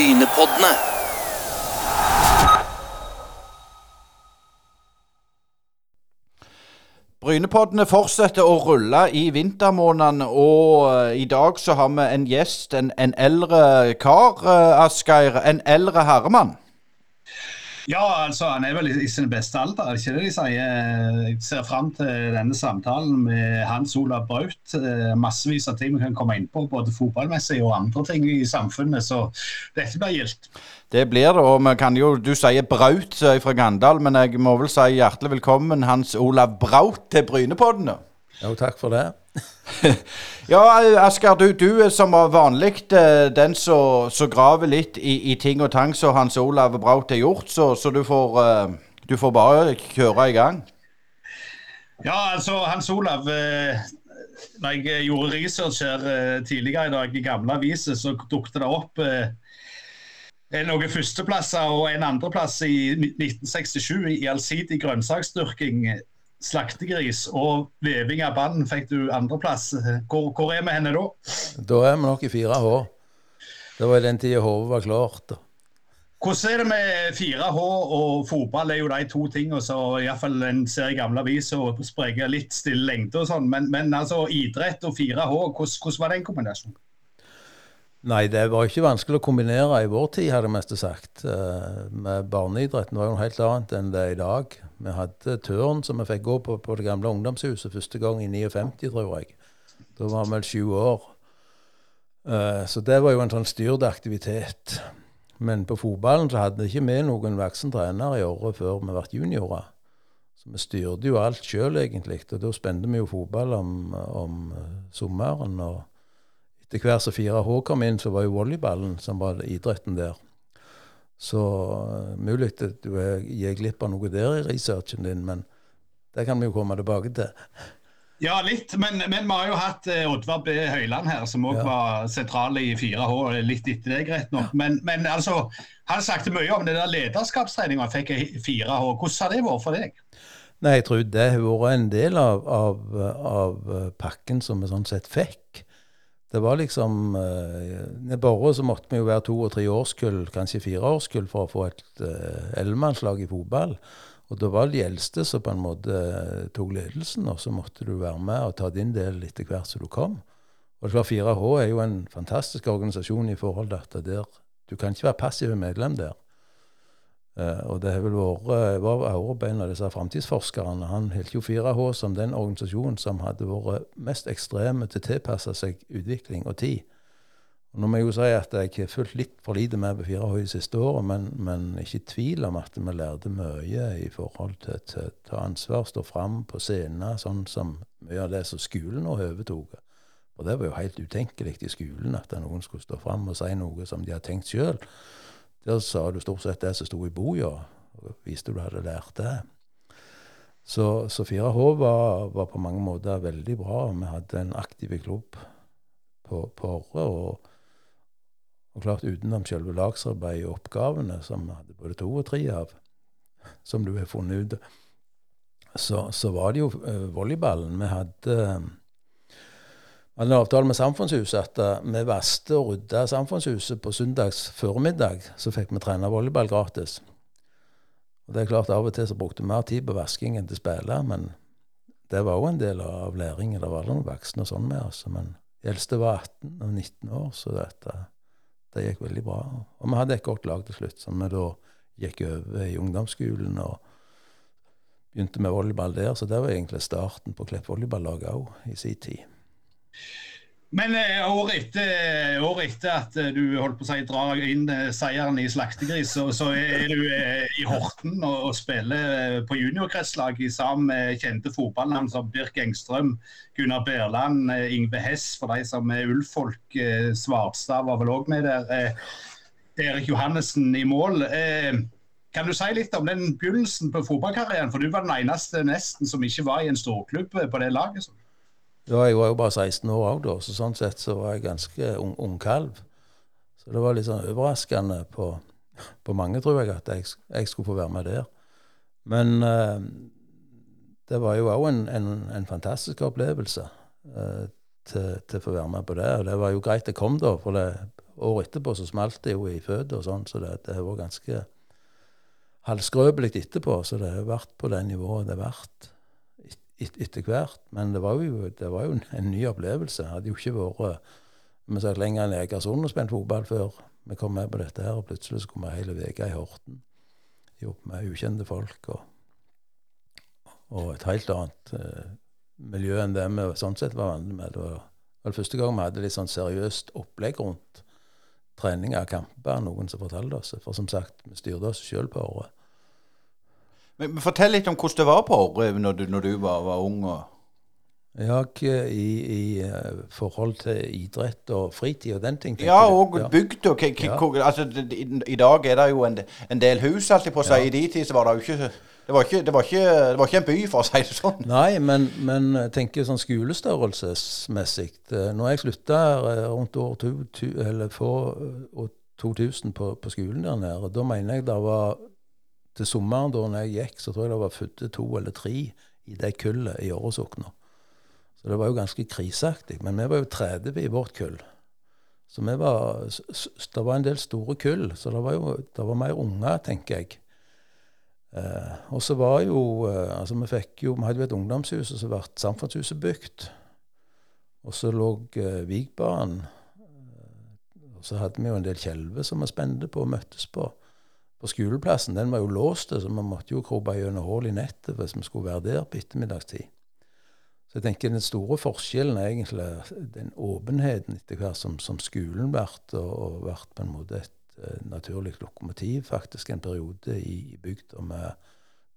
Brynepoddene. Brynepoddene fortsetter å rulle i vintermånedene, og eh, i dag så har vi en gjest, en, en eldre kar, uh, Asgeir. En eldre herremann. Ja, altså han er vel i, i sin beste alder, er det ikke det de sier? Jeg ser fram til denne samtalen med Hans Olav Braut. Eh, Massevis av ting vi kan komme inn på, både fotballmessig og andre ting i samfunnet. Så dette blir gildt. Det blir det, og vi kan jo, du sier Braut fra Gandal, men jeg må vel si hjertelig velkommen Hans Olav Braut til Brynepoddene. Jo, takk for det. Ja, Asgeir, du, du er som vanlig eh, den som graver litt i, i ting og tang som Hans Olav Braut har gjort, så, så du, får, eh, du får bare kjøre i gang. Ja, altså Hans Olav. Eh, når jeg gjorde research her tidligere i dag i gamle aviser, så dukket det opp noen førsteplasser og en andreplass i 1967 i allsidig grønnsaksdyrking. Slaktegris og veving av banden fikk du andreplass. Hvor, hvor er vi henne da? Da er vi nok i 4H. Det var i den tida hodet var klart. Hvordan er det med 4H og fotball? er jo de to tingene som iallfall en ser i gamle aviser og spreker litt stille lengde og sånn. Men, men altså idrett og 4H, hvordan, hvordan var den kombinasjonen? Nei, det var ikke vanskelig å kombinere i vår tid, hadde jeg mest sagt. Eh, med Barneidretten var jo noe helt annet enn det er i dag. Vi hadde turn som vi fikk gå på på det gamle ungdomshuset første gang i 59, tror jeg. Da var vi vel sju år. Eh, så det var jo en sånn styrt aktivitet. Men på fotballen så hadde ikke vi noen voksen trener i året før vi ble juniorer. Så vi styrte jo alt sjøl, egentlig. Og da spente vi jo fotball om, om eh, sommeren. og etter hvert som 4H kom inn, så var jo volleyballen som var idretten der. Så uh, mulig at du gir glipp av noe der i researchen din, men det kan vi jo komme tilbake til. Ja, litt. Men, men vi har jo hatt eh, Oddvar B. Høiland her, som òg Ja. var sentral i 4H. Litt etter deg, rett nok. Men, men altså, han snakket mye om det der lederskapstreninga han fikk i 4H. Hvordan har det vært for deg? Nei, jeg tror det har vært en del av, av, av eh, pakken som vi sånn sett fikk. Det var liksom uh, Borre så måtte vi jo være to og tre årskull, kanskje fire årskull, for å få et uh, ellemannslag i fotball. Og da var det de eldste som på en måte eh, tok ledelsen, og så måtte du være med og ta din del etter hvert som du kom. Og det var klart 4H er jo en fantastisk organisasjon i forhold til at der, du kan ikke være passiv medlem der. Eh, og det har vel vært eh, var Aurup, en av disse framtidsforskerne. Han helte jo 4H som den organisasjonen som hadde vært mest ekstreme til å tilpasse seg utvikling og tid. Og nå må jeg jo si at jeg har fulgt litt for lite med på 4H de siste året, men, men ikke tvil om at vi lærte mye i forhold til å ta ansvar, stå fram på scenen, sånn som mye av det som skolen nå overtok. Og det var jo helt utenkelig i skolen at noen skulle stå fram og si noe som de hadde tenkt sjøl. Der sa du stort sett det som sto i boka, og viste du hadde lært det. Så, så 4H var, var på mange måter veldig bra. Vi hadde en aktiv klubb på, på Orre. Og, og klart utenom selve lagsarbeidet og oppgavene, som vi hadde både to og tre av, som du har funnet ut, så, så var det jo eh, volleyballen. Vi hadde vi hadde en avtale med Samfunnshuset at uh, vi vaste og rydda Samfunnshuset på søndags formiddag. Så fikk vi trene volleyball gratis. Og det er klart Av og til så brukte vi mer tid på vasking enn til å spille, men det var òg en del av læringen. Det var aldri noen voksne og sånn med oss. Men de eldste var 18 og 19 år, så dette, det gikk veldig bra. Og vi hadde et godt lag til slutt, som vi da gikk over i ungdomsskolen og begynte med volleyball der. Så det var egentlig starten på Klepp volleyballaget òg, i sin tid. Men eh, året etter, år etter at eh, du holdt på å si drar inn eh, seieren i Slaktegris, så, så er du eh, i Horten og, og spiller eh, på juniorkretslag sammen med kjente fotballnavn som Birk Engstrøm, Gunnar Berland, eh, Ingve Hess, for de som er Ulfolk. Eh, Svartstad var vel òg med der. Eh, Erik Johannessen i mål. Eh, kan du si litt om den begynnelsen på fotballkarrieren? For du var den eneste nesten som ikke var i en storklubb eh, på det laget. Ja, jeg var jo bare 16 år òg da, så sånn sett så var jeg ganske ung, ungkalv. Så det var litt sånn overraskende på, på mange, tror jeg, at jeg, jeg skulle få være med der. Men eh, det var jo òg en, en, en fantastisk opplevelse eh, til, til å få være med på det. Og det var jo greit det kom, da, for det året etterpå så smalt det jo i føttene og sånn, så det, det var ganske halvskrøpelig etterpå. Så det har vært på det nivået det har vært et, etter hvert. Men det var jo, det var jo en, ny opplevelse. Det hadde jo ikke vært vi satt lenger enn Egersund og spilt fotball før vi kom med på dette her, og plutselig så kom vi hele uka i Horten. jobbet med ukjente folk og, og et helt annet uh, miljø enn det vi sånn sett var vant med. Det var, det første gang vi hadde litt sånn seriøst opplegg rundt trening av kamper, noen som fortalte oss. For som sagt, vi styrte oss sjøl på året. Men, Fortell litt om hvordan det var på året når du, når du var, var ung. og ja, i, i uh, forhold til idrett og fritid og den ting. Ja, og ja. bygd. Og, ja. altså, i, i, dag er det jo en, en del hus, alltid på seg. Ja. I de tid så var det jo ikke det var, ikke, det, var ikke, det var ikke, en by, for å si det sånn. Nei, men, men tenker sånn skolestørrelsesmessig. Eh, når jeg slutta eh, rundt år to, to, eller for, 2000 på, på, skolen der nede, da mener jeg det var Til sommeren da når jeg gikk, så tror jeg det var født to eller tre i det kullet i Åresokna. Så det var jo ganske kriseaktig. Men vi var jo 30 i vårt kull. Så var, det var en del store kull, så det var jo det var mer unger, tenker jeg. Eh, og så var jo eh, altså Vi fikk jo, vi hadde jo et ungdomshus, og så ble Samfunnshuset bygd. Og så lå eh, Vigbanen. Eh, og så hadde vi jo en del kjelver som vi spente på og møttes på. På skoleplassen. Den var jo låst, så vi måtte jo krope gjennom hull i nettet hvis vi skulle være der på ettermiddagstid. Så jeg tenker den store forskjellen er egentlig den åpenheten etter hvert som, som skolen ble, og, og ble på en måte et uh, naturlig lokomotiv faktisk en periode i, i bygda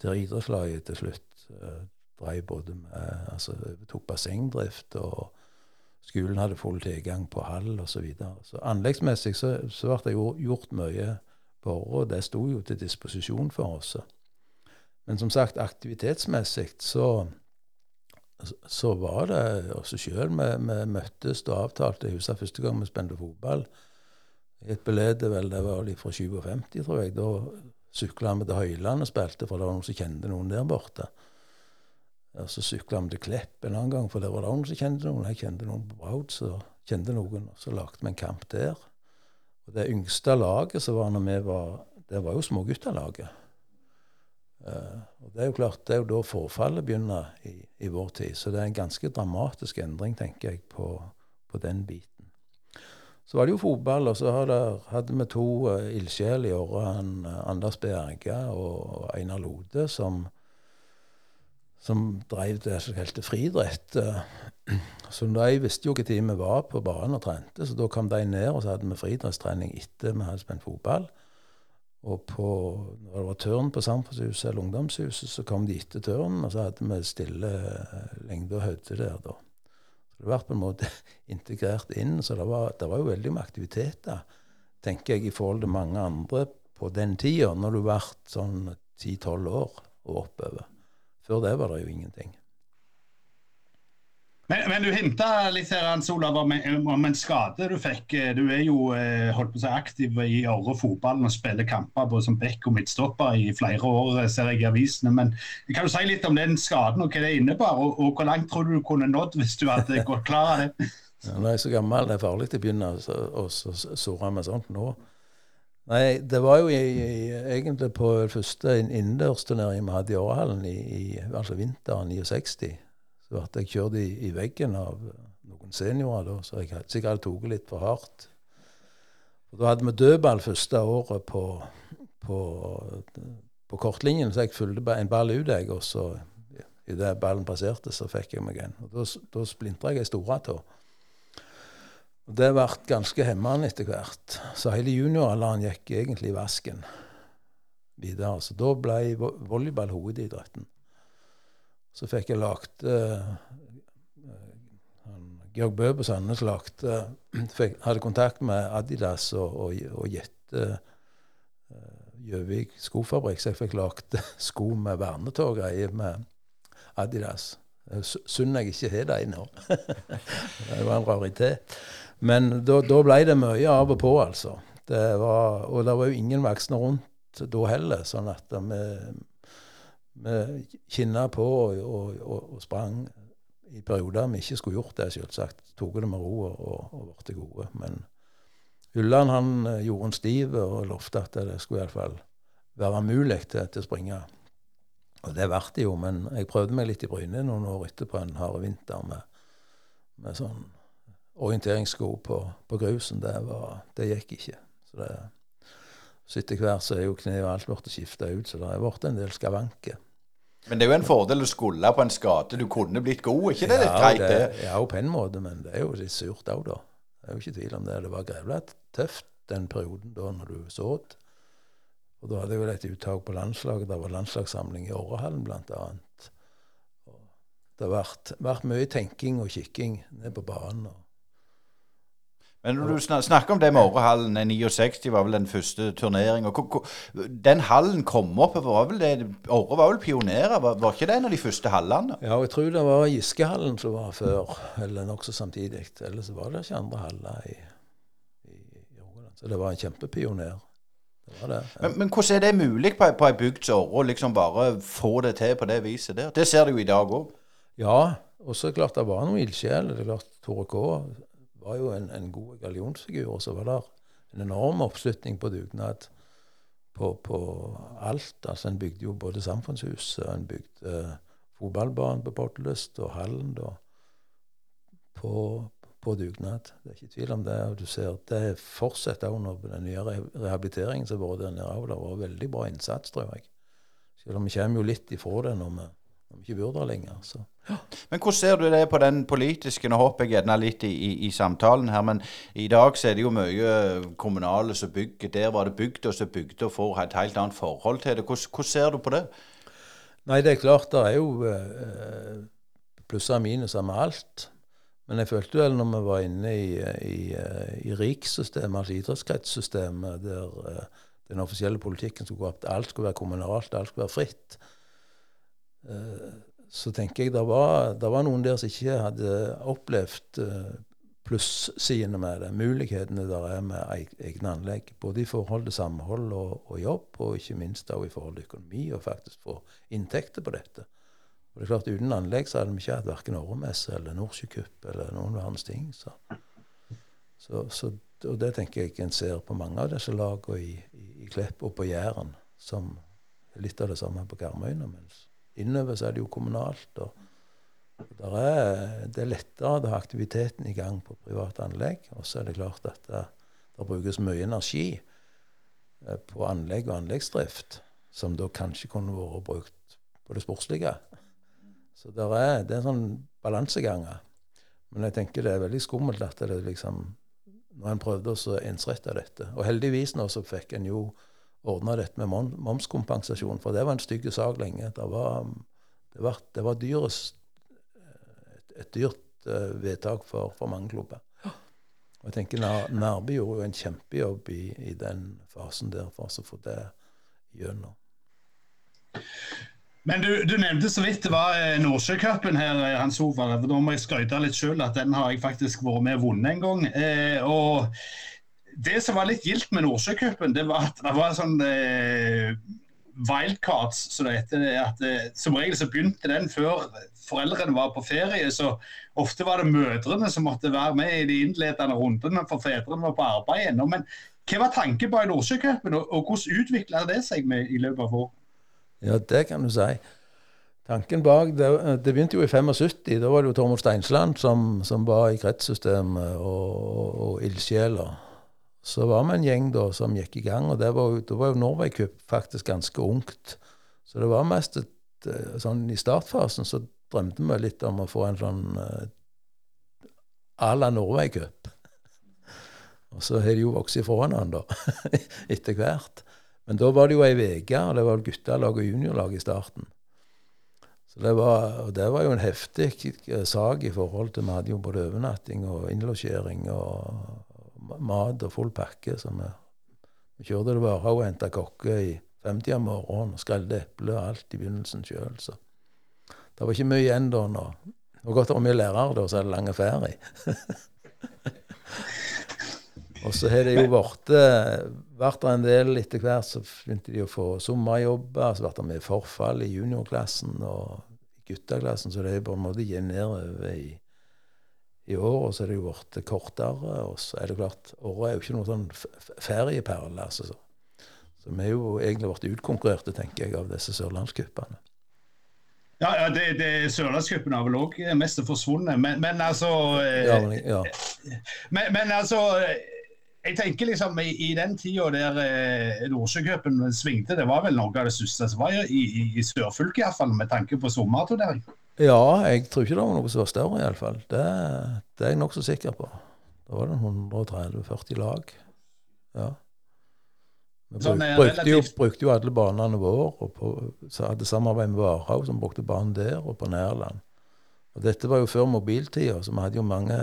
der idrettslaget til slutt uh, drev både med altså tok bassengdrift, og skolen hadde full tilgang på hall osv. Så, videre. så anleggsmessig så, så ble det gjort mye på og det sto jo til disposisjon for oss. Men som sagt, aktivitetsmessig så så var det oss sjøl vi, vi, møttes og avtalte. Jeg husker første gang vi spilte fotball. Et belede vel, det var litt fra 57, tror jeg. Da sykla vi til Høyland og spilte, for det var noen som kjente noen der borte. Og så sykla vi til Klepp en annen gang, for det var det noen som kjente noen. Jeg kjente noen på Braud så kjente noen, og så lagde vi en kamp der. Og det yngste laget som var når vi var Det var jo småguttalaget. Uh, og Det er jo klart, det er jo da forfallet begynner i, i, vår tid. Så det er en ganske dramatisk endring, tenker jeg, på, på den biten. Så var det jo fotball, og så hadde, hadde vi to uh, ildsjeler i året. Uh, Anders Berge og Einar Lode, som, som drev det som kalte friidrett. Uh, så de visste jo når vi var på banen og trente, så da kom de ned, og så hadde vi friidrettstrening etter vi hadde spent fotball. Og på, når det var tørn på Samfunnshuset eller Ungdomshuset, så kom de etter tørnen, og så hadde vi stille eh, lengde og høyde der, da. Så det ble på en måte integrert inn. Så det var, det var jo veldig med aktiviteter, tenker jeg, i forhold til mange andre på den tida, når du ble sånn 10-12 år og oppover. Før det var det jo ingenting. Men, men, du hinta litt her, Hans Olav, om, om, en skade du fikk. Du er jo eh, holdt på å si, aktiv i Åre fotballen og spiller kamper både som back og midtstopper i flere år, eh, ser jeg i avisene. Men kan du si litt om den skaden og hva det innebar, og, og hvor langt tror du du kunne nådd hvis du hadde gått klar av det? Ja, når jeg er så gammel, det er farlig å begynne å såre med sånt nå. Nei, det var jo i, i, egentlig på første innendørsturnering vi hadde i Århallen, i, altså vinteren 69 så ble jeg kjørt i, i, veggen av noen seniorer, da, så jeg sikkert hadde tatt litt for hardt. Og da hadde vi dødball første året på, på, på kortlinjen, så jeg fulgte en ball ut, jeg, og så idet ballen passerte, så fikk jeg meg en. Og Da, da splintra jeg ei stortå. Og det ble ganske hemmende etter hvert. Så hele junioralderen gikk egentlig i vasken videre. Så da ble volleyball hovedidretten. Så fikk jeg lagt uh, Georg Bø på Sandnes lagt, uh, hadde kontakt med Adidas og, og, og Jette Gjøvik uh, skofabrikk, så jeg fikk lagt sko med vernetog greier med Adidas. Synd jeg ikke har det nå. det var en raritet. Men da, ble det mye av og på, altså. Det var, og det var jo ingen voksne rundt da heller. sånn at vi vi kinna på og, og, og, og, sprang i perioder vi ikke skulle gjort det, selvsagt. Tok det med ro og, og ble gode. Men Ulland han eh, gjorde en stiv og lovte at det skulle iallfall være mulig til, til å springe. Og det ble det jo, men jeg prøvde meg litt i Bryne noen år etterpå en hard vinter med, med sånn orienteringssko på, på grusen. Det, var, det, gikk ikke. Så, det, så etter hvert så er jo kneet og alt blitt skifta ut, så det har blitt en del skavanker. Men det er jo en fordel å skulle på en skade. Du kunne blitt god, ikke det? Ja, greit, det, ja, på en måte, men det er jo litt surt òg, da. Det er jo ikke tvil om det. Det var grevlig tøft den perioden da når du så det. Og da hadde jeg vel et uttak på landslaget. Det var landslagssamling i Årehallen bl.a. Det har vært, vært, mye tenking og kikking ned på banen. Men når du snakker om det med Årehallen, 69 var vel den første turneringa. Den hallen kom opp, var vel det, Åre var vel pionerer? Var, var, ikke det en av de første hallene? Ja, jeg tror det var Giskehallen som var før, eller nokså samtidig. Ellers var det ikke andre haller i, i, i Rogaland. Så det var en kjempepioner. Det det. Ja. Men, men, hvordan er det mulig på, på ei bygd som Åre å liksom bare få det til på det viset der? Det ser du jo i dag òg. Ja, og så klart det var noen ildsjeler. Er Tore K var jo en, en god gallionsfigur. Og så var det en enorm oppslutning på dugnad på, på, alt. Altså En bygde jo både samfunnshuset, en bygde uh, fotballbanen på Pottelyst og hallen da, på, på dugnad. Det er ikke tvil om det. og du ser Det fortsetter under den nye rehabiliteringen som har vært der nede. Det var veldig bra innsats, tror jeg. Selv om vi kommer jo litt ifra det når vi, vi ikke bor der lenger. Så. Ja. Men hvordan ser du det på den politiske? Nå hopper jeg gjerne litt i, i, i, samtalen her, men i dag så er det jo mye kommunale som bygger. Der var det bygd og så bygde og får et helt annet forhold til det. Hvordan, hvordan, ser du på det? Nei, det er klart det er jo eh, plusser og minuser med alt. Men jeg følte vel når vi var inne i, i, i RIK-systemet, altså idrettskretssystemet, der uh, den offisielle politikken skulle gå opp, alt skulle være kommunalt, alt skulle være fritt, så tenker jeg det var, det var, noen der som ikke hadde opplevd uh, plussidene med det, mulighetene der er med egne anlegg. Både i forhold til samhold og, og jobb, og ikke minst også i forhold til økonomi, og faktisk få inntekter på dette. Og det er klart Uten anlegg så hadde vi ikke hatt verken Åremesse eller Nordsjøcup eller noen verdens ting. Så. Så, så, og det tenker jeg en ser på mange av disse lagene i, i, i, Klepp og på Jæren, som er litt av det samme på Karmøyene. Mens innover så er det jo kommunalt. og, er, Det er lettere å ha aktiviteten i gang på private anlegg. Og så er det klart at det, det brukes mye energi eh, på anlegg og anleggsdrift, som da kanskje kunne vært brukt på det sportslige. Så er, det er en sånn balanseganger. Men jeg tenker det er veldig skummelt at det liksom Når en prøvde å ensrette dette Og heldigvis nå så fikk en jo ordna dette med momskompensasjon, for det var en stygg sak lenge. Det var, det var, det var dyrest, et, dyrt uh, vedtak for, for, mange klubber. Og jeg tenker Nærby gjorde jo en kjempejobb i, i den fasen der for å få det gjennom. Men du, du, nevnte så vidt det var eh, Nordsjøcupen her, eh, Hans Ove. Da må jeg skryte litt sjøl at den har jeg faktisk vært med og vunnet en gang. Eh, og det som var litt gildt med Nordsjøcupen, det var at det var sånn eh, wildcards, så det heter. At, eh, som regel så begynte den før foreldrene var på ferie. Så ofte var det mødrene som måtte være med i de innledende rundene, for fedrene var på arbeid ennå. Men hva var tanken på Nordsjøcupen, og, og hvordan utvikla det seg med, i løpet av året? Ja, det kan du si. Tanken bak Det, det begynte jo i 75. Da var det jo Tormod Steinsland som, som var i kretssystemet og, og, og ildsjeler. Så var vi en gjeng da som gikk i gang, og det var da var jo Norway Cup faktisk ganske ungt. Så det var mest et, eh, sånn I startfasen så drømte vi litt om å få en sånn uh, à la Norway Cup. Og så har de jo vokst ifra hverandre etter hvert. Men da var det jo ei uke, og det var guttelag og juniorlag i starten. Så det var, og det var jo en heftig eh, sak i forhold til Vi hadde jo både overnatting og innlosjering og mat og full pakke. Så vi, vi kjørte til Varhaug og henta kokke i femtida om morgenen og skrelte eple og alt i begynnelsen sjøl. Så det var ikke mye igjen da. Nå. Det var godt det var mye lærere da, så er det lang ferie. Og så har det jo vært vært en del etter hvert. Så begynte de å få sommerjobber. Så ble det med forfall i juniorklassen og gutteklassen. Så det er på en måte nedover i, I år og så er det jo blitt kortere. Og så er det klart, året er jo ikke noen sånn ferieperle. altså. Så. så vi er jo egentlig blitt utkonkurrerte, tenker jeg, av disse sørlandscupene. Ja, ja det, det Sørlandscupen har vel òg mest forsvunnet, men, men altså eh, ja, men, ja. men, men, altså jeg tenker liksom I, i den tida der eh, Nordsjøcupen svingte, det var vel noe av det største som var i, i, i sørfylket, iallfall med tanke på sommerturnering? Ja, jeg tror ikke det var noe som var større, iallfall. Det, det er jeg nokså sikker på. Da var det 130-40 lag. Ja. Vi bruk, sånn brukte, jo, brukte, jo, alle banene våre, og på, så hadde samarbeid med Varhaug, som brukte banen der, og på Nærland. Og dette var jo før mobiltida, så vi hadde jo mange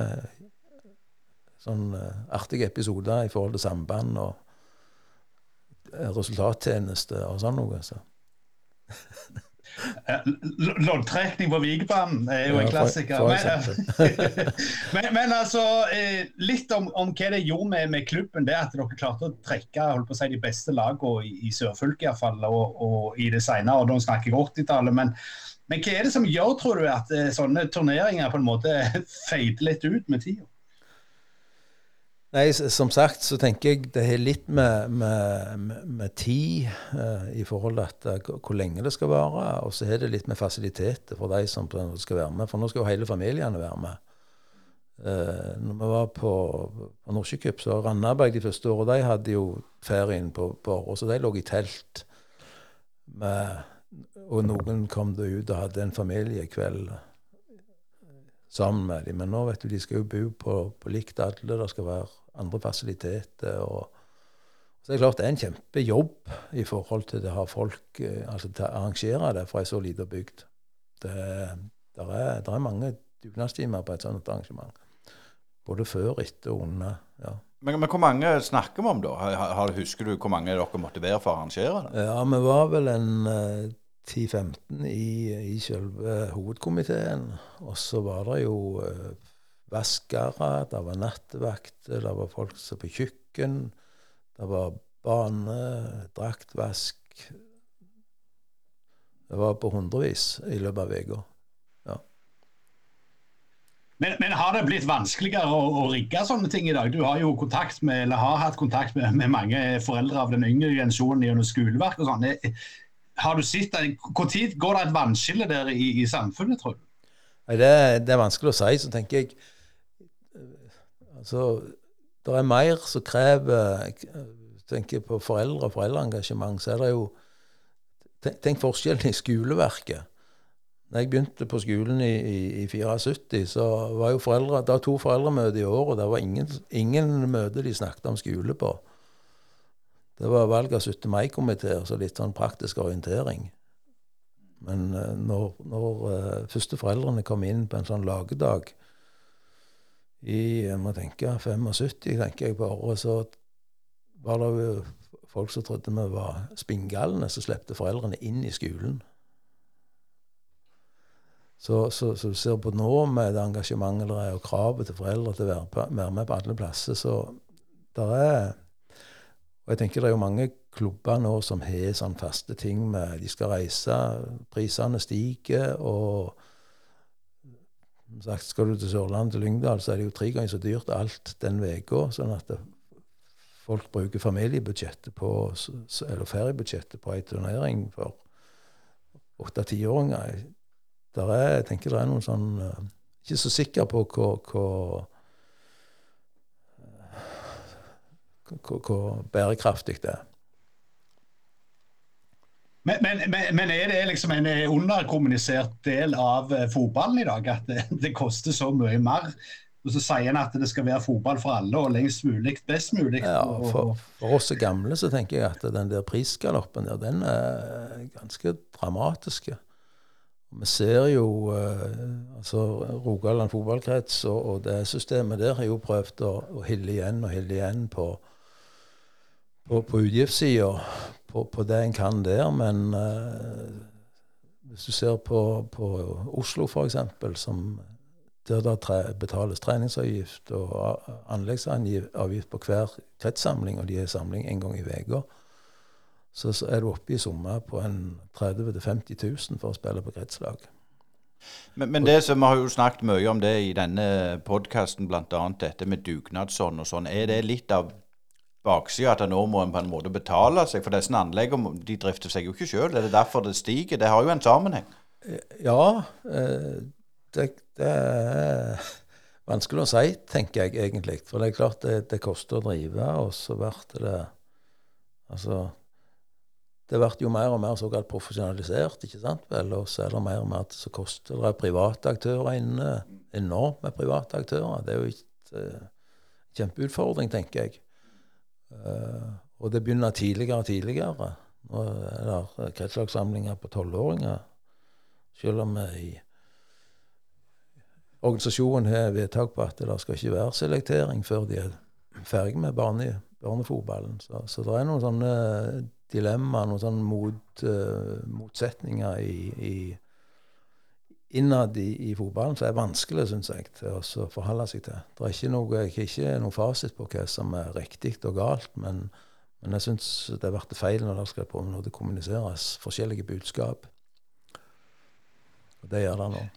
sånn uh, artige episoder i forhold til samband og resultattjeneste og sånn noe. Så. Eh, loddtrekning på Vigebanen er jo en klassiker. Men, men, men, altså, eh, litt om, om, hva det gjorde med, med, klubben. det At dere klarte å trekke å si, de beste lagene i, i sørfylket iallfall, og, og i det senere. og da snakker jeg 80-tallet. Men, men, hva er det som gjør, tror du, at eh, sånne turneringer på en måte feider litt ut med tida? Nei, som sagt så tenker jeg det har litt med, med, med tid uh, i forhold til at, uh, hvor lenge det skal vare. Og så er det litt med fasiliteter for de som skal være med. For nå skal jo hele familiene være med. Uh, når vi var på, på Nordsjøcup, så Randaberg de første årene, de hadde jo ferien på, på året, så de lå i telt. Med, og noen kom da ut og hadde en familiekveld sammen med dem. Men nå vet du, de skal jo bo på, på likt alle. Det skal være andre fasiliteter. og så det er klart det er en kjempejobb i forhold til å ha folk eh, altså til å arrangere det fra ei så lita bygd. Det, der er, der er mange dugnadstimer på et sånt arrangement. Både før, etter og under. ja. Men, men, hvor mange snakker vi om, da? Har, husker du hvor mange dere måtte være for å arrangere det? Ja, vi var vel en eh, 10-15 i, i selve hovedkomiteen. Og så var det jo uh, vaskere, det var nattevakter, det var folk som på kjøkken, det var bane, draktvask Det var på hundrevis i løpet av uka. Men, men, har det blitt vanskeligere å, å, rigge sånne ting i dag? Du har jo kontakt med, eller har hatt kontakt med, med mange foreldre av den yngre generasjonen gjennom skoleverk og sånn. Har du sett Når går det et vannskille der i, i samfunnet, tror du? Det, det, er vanskelig å si. Så tenker jeg Altså, det er mer som krever tenker på foreldre og foreldreengasjement, så er det jo Tenk forskjellen i skoleverket. Da jeg begynte på skolen i, i, i 74, så var jo foreldre, det var to foreldremøter i året. Det var ingen, ingen møter de snakket om skole på. Det var valg av 17. mai-komiteer, så litt sånn praktisk orientering. Men uh, når, når uh, første foreldrene kom inn på en sånn lagedag, i jeg må tenke, 75, tenker jeg bare, så var det jo folk som trodde vi var spinngalne, som slepte foreldrene inn i skolen. Så, så, du ser på nå med det engasjementet og kravet til foreldre til å være med på alle plasser, så der er Og jeg tenker det er jo mange klubber nå som har sånn faste ting med De skal reise, prisene stiger, og sagt, Skal du til Sørlandet, til Lyngdal, så er det jo tre ganger så dyrt alt den uka. Sånn at det, folk bruker familiebudsjettet på, eller feriebudsjettet på ei turnering for åtte-tiåringer. Jeg tenker det er noen sånn uh, Ikke så sikker på hvor, hvor bærekraftig det er. Men, men, men, er det liksom en underkommunisert del av eh, fotballen i dag? At det, det, koster så mye mer? Og så sier en at det skal være fotball for alle, og lengst mulig, best mulig. Ja, for, for oss gamle så tenker jeg at den der prisgaloppen der, den er ganske dramatisk. Vi ser jo altså Rogaland fotballkrets og, og, det systemet der har jo prøvd å, å hille igjen og hille igjen på, på, på utgiftssida på, på, det en kan der. Men eh, hvis du ser på, på Oslo, f.eks., der det tre, betales treningsavgift og anleggsavgift på hver kretssamling, og de har samling en gang i uka, så, så, er du oppe i summer på en 30 000-50 000 for å spille på kretslag. Men, men det som vi har jo snakket mye om det i denne podkasten, bl.a. dette med dugnadsånd og sånn. Er det litt av baksida at nå må en på en måte betale seg? For disse anleggene de drifter seg jo ikke sjøl. Er det derfor det stiger? Det har jo en sammenheng. Ja, eh, det, det er vanskelig å si, tenker jeg egentlig. For det er klart det, det koster å drive, og så blir det Altså det blir jo mer og mer såkalt profesjonalisert, ikke sant vel? Og så er det mer og mer så koster. Det private aktører inne. Enormt med private aktører. Det er jo en uh, kjempeutfordring, tenker jeg. Uh, og det begynner tidligere og tidligere. Nå er det kretslagssamlinger på tolvåringer. Selv om i organisasjonen har vedtak på at det skal ikke være selektering før de er ferdig med barne, barnefotballen. Så, så det er noen sånne dilemmaer, noen sånne mot, uh, motsetninger i, i innad i, i, fotballen som er vanskelig, syns jeg, å forholde seg til. Det er ikke noe, ikke noe fasit på hva som er riktig og galt, men, men jeg syns det blir feil når det skal på når det kommuniseres forskjellige budskap. Og det gjør det nå.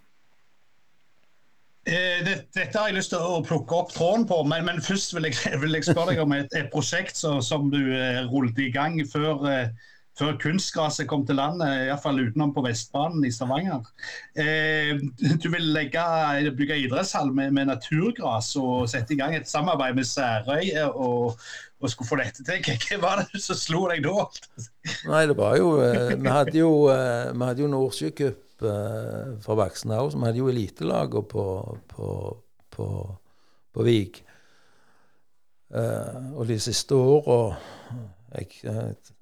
Eh, dette har jeg lyst til å plukke opp tråden på, men, men først vil jeg, vil jeg, spørre deg om et, et prosjekt så, som du eh, rullet i gang før, eh, før kunstgraset kom til landet, iallfall utenom på Vestbanen i Stavanger. Eh, du vil legge, bygge idrettshall med, med, naturgras og sette i gang et samarbeid med Særøy og, og skulle få dette til. Hva var det som slo deg da? Nei, det var jo Vi hadde jo, vi hadde jo Nordsjøcup voksne òg. Vi hadde jo elitelaget på, på, på, på Vik. Og de siste åra uh,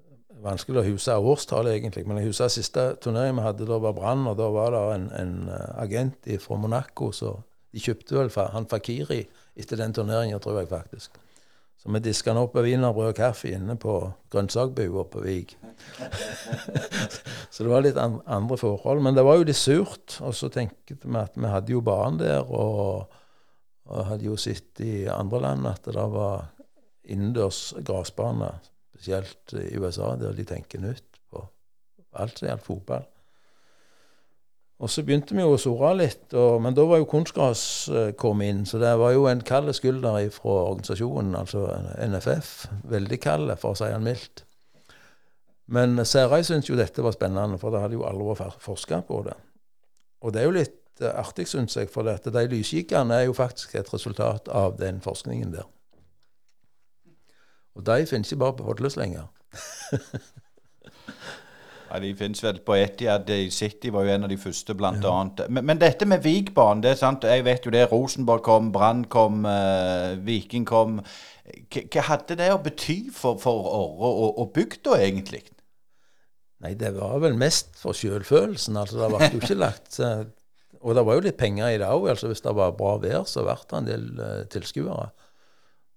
Vanskelig å huske årstallet, egentlig. Men jeg husker siste turnering vi hadde, da var Brann. Og da var det en, en agent fra Monaco, så de kjøpte vel han Fakiri etter den turneringen, tror jeg faktisk. Så vi diska han opp med wienerbrød og kaffe inne på grønnsakbua på Vig. så det var litt andre forhold. Men det var jo litt surt. Og så tenkte vi at vi hadde jo barn der, og, og hadde jo sett i andre land at det var innendørs gressbane, spesielt i USA, der de tenker nytt på alt som gjelder fotball. Og så begynte vi jo å sore litt, og, men da var jo kunstgras uh, kommet inn. Så det var jo en kald skulder fra organisasjonen, altså NFF. Veldig kald, for å si det mildt. Men Særøy syntes jo dette var spennende, for det hadde jo aldri vært forska på det. Og det er jo litt uh, artig, syns jeg, for dette. de lyskikkerne er jo faktisk et resultat av den forskningen der. Og de finnes ikke bare på Hodles lenger. Ja, De finnes vel på Etiad City, var jo en av de første, blant ja. annet. Men, men, dette med Vikbanen, det er sant. Jeg vet jo det. Rosenborg kom, Brann kom, uh, Viking kom. Hva hadde det å bety for, for Orre og, og bygda, egentlig? Nei, det var vel mest for sjølfølelsen. Altså, det ble jo ikke lagt uh, Og det var jo litt penger i det òg. Altså, hvis det var bra vær, så ble det en del uh, tilskuere.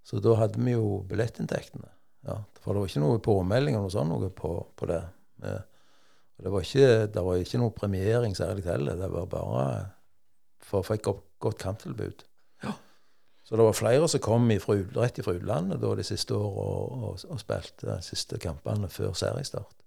Så da hadde vi jo billettinntektene. Ja, for det var ikke noe påmelding eller noe sånt noe på, på det. Det var ikke, det var ikke noe premiering særlig heller. Det var bare for å få et godt, godt kamptilbud. Ja. Så det var flere som kom ifra, rett fra utlandet da de siste åra og, og, og, spilte de siste kampene før seriestart.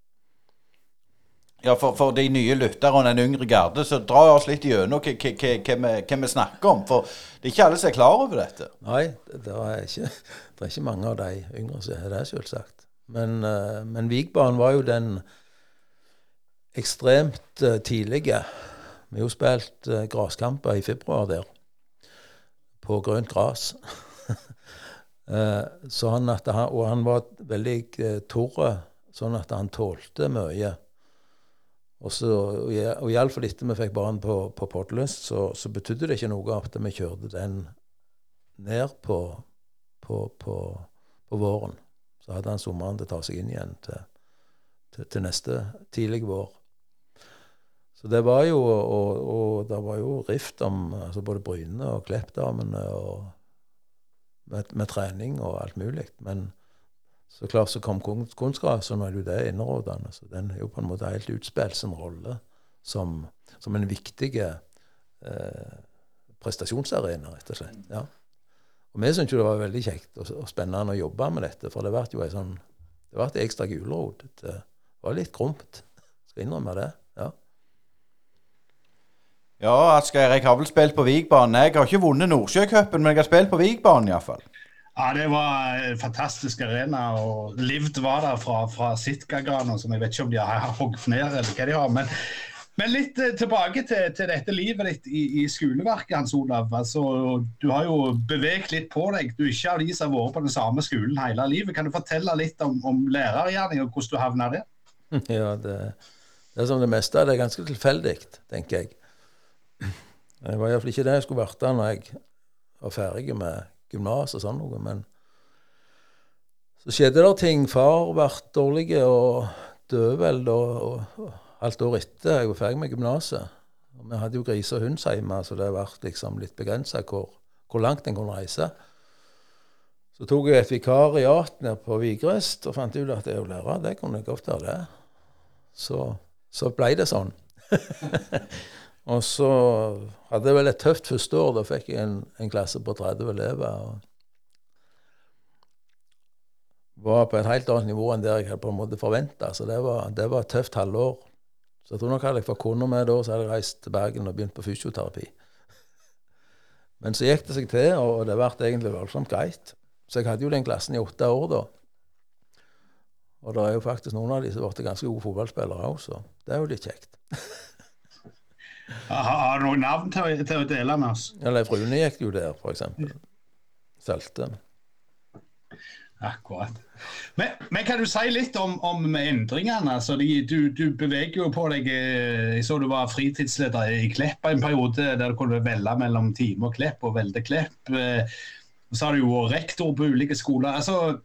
Ja, for, for de nye lytterne, den yngre garde, så dra oss litt gjennom hva vi snakker om. For det er ikke alle som er klar over dette. Nei, det, er, ikke, det er ikke mange av de yngre som er det, selvsagt. Men, uh, men Vigbanen var jo den ekstremt uh, tidlige. Vi har jo spilt gresskamper graskamper i februar der, på grønt gras. uh, sånn og han var veldig torr, sånn at han tålte mye. Og, så, og iallfall etter vi fikk barn på, på Podlyst, så, så betydde det ikke noe at vi kjørte den ned på, på, på, på våren. Så hadde han sommeren til å ta seg inn igjen til, til, til neste tidlig vår. Så det var jo Og, og det var jo rift om altså både Bryne og Kleppdamene og med, med, trening og alt mulig. Men så klart så kom kunstgras, var jo det innrådende. Så den er jo på en måte helt utspilt sin rolle som, som, en viktig eh, prestasjonsarena, rett og slett. Ja. Og vi syntes jo det var veldig kjekt og, og, spennende å jobbe med dette, for det ble jo ei sånn Det ble ekstra gulrot. Det var litt krumt, skal innrømme det. ja. Ja, Asgeir, jeg har vel spilt på Vigbanen. Jeg har ikke vunnet Nordsjøcupen, men jeg har spilt på Vigbanen iallfall. Ja, det var en fantastisk arena. og Livd var der fra, fra Sitkagana, som jeg vet ikke om de har hogd ned, eller hva de har. Men, men litt eh, tilbake til, til, dette livet ditt i, i skoleverket, Hans Olav. Altså, du har jo beveget litt på deg. Du er ikke av de som har vært på den samme skolen hele livet. Kan du fortelle litt om, om lærergjerning og hvordan du havna der? Ja, det, det, er som det meste det er ganske tilfeldig, tenker jeg. Det var iallfall ikke det jeg skulle vært da når jeg var ferdig med gymnas og sånn noe. Men så skjedde det ting. Far ble dårlig og døde vel da halvt år etter jeg var ferdig med gymnaset. Vi hadde jo grise og hund hjemme, så det ble liksom litt begrensa hvor, hvor, langt en kunne reise. Så tok jeg et vikariat nede på Vigrest og fant ut at det å lære, det kunne jeg godt være det. Så, så ble det sånn. Og så hadde jeg vel et tøft første år. Da fikk jeg en, en klasse på 30 elever. og var på et helt annet nivå enn det jeg hadde på en måte forventa. Så det var, det var, et tøft halvår. Så jeg tror nok hadde jeg fått kunder med da, så hadde jeg reist til Bergen og begynt på fysioterapi. Men så gikk det seg til, og det ble egentlig voldsomt greit. Så jeg hadde jo den klassen i åtte år da. Og det er jo faktisk noen av de som blitt ganske gode fotballspillere òg, så det er jo litt kjekt. Har du noen navn til, til, å dele med oss? Ja, Leif Rune gikk jo der, f.eks. Salte. Akkurat. Men, men, kan du si litt om, om endringene? Altså, de, du, du, beveger jo på deg eh, Jeg så du var fritidsleder i Klepp en periode, der du kunne velge mellom Time og Klepp og Velde Klepp. Eh, så har du jo rektor på ulike skoler. altså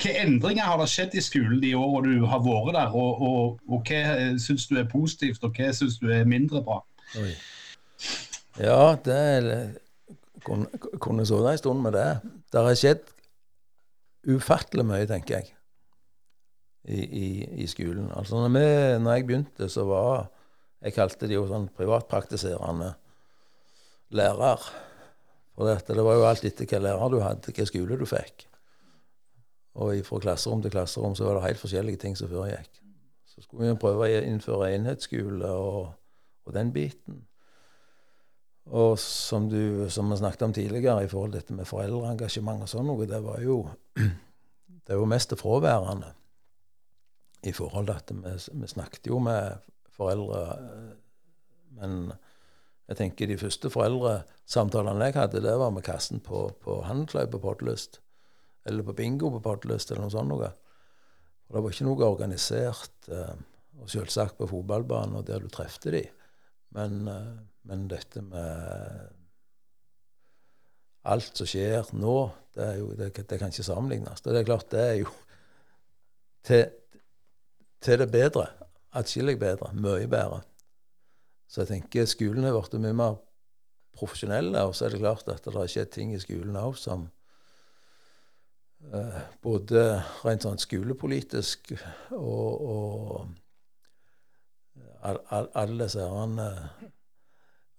hvilke endringer har det skjedd i skolen de årene du har vært der, og, og, og hva syns du er positivt, og hva syns du er mindre bra? Oi. Ja, det kunne, kunne sittet en stund med det. Det har skjedd ufattelig mye, tenker jeg, i, i, i skolen. Altså når, vi, når, jeg begynte, så var Jeg kalte de jo sånn privatpraktiserende lærer. For dette, det var jo alt etter hvilken lærer du hadde, hvilken skole du fikk. Og fra klasserom til klasserom så var det helt forskjellige ting som foregikk. Så skulle vi prøve å innføre enhetsskole og, og den biten. Og som, du, som vi snakket om tidligere, i forhold til dette med foreldreengasjement og sånn noe, det var jo det var mest fraværende i forhold til at vi, vi snakket jo med foreldre, men jeg tenker de første foreldresamtalene jeg hadde, det var med kassen på, på Handelkløypa på Podlyst eller på bingo på Podlyst eller noe sånt. Noe. Og det var ikke noe organisert. Eh, og selvsagt på fotballbanen og der du trefte de. Men, eh, men, dette med alt som skjer nå, det, jo, det, det, kan ikke sammenlignes. Det er klart, det er jo til, til det bedre. Atskillig bedre. Mye bedre. Så jeg tenker skolen har blitt mye mer profesjonelle, og så er det klart at det har skjedd ting i skolen òg som både rent sånn skolepolitisk og, og alle disse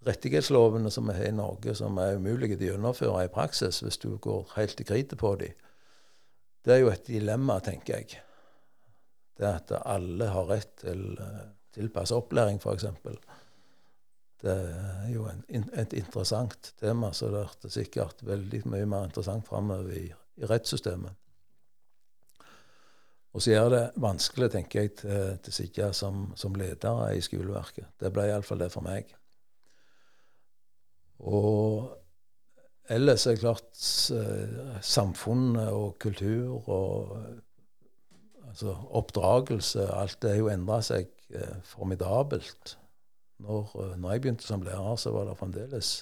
rettighetslovene som vi har i Norge, som er umulige å gjennomføre i praksis hvis du går helt i kritet på dem. Det er jo et dilemma, tenker jeg. Det at alle har rett til tilpassa tilpasset opplæring, f.eks. Det er jo en, et interessant tema, så det er sikkert veldig mye mer interessant framover i i rettssystemet. Og så gjør det vanskelig, tenker jeg, til, til sitte som, som leder i skoleverket. Det ble iallfall det for meg. Og ellers er det klart eh, samfunnet og kultur og altså oppdragelse Alt det har jo endra seg eh, formidabelt. Når, eh, når, jeg begynte som lærer, så var det fremdeles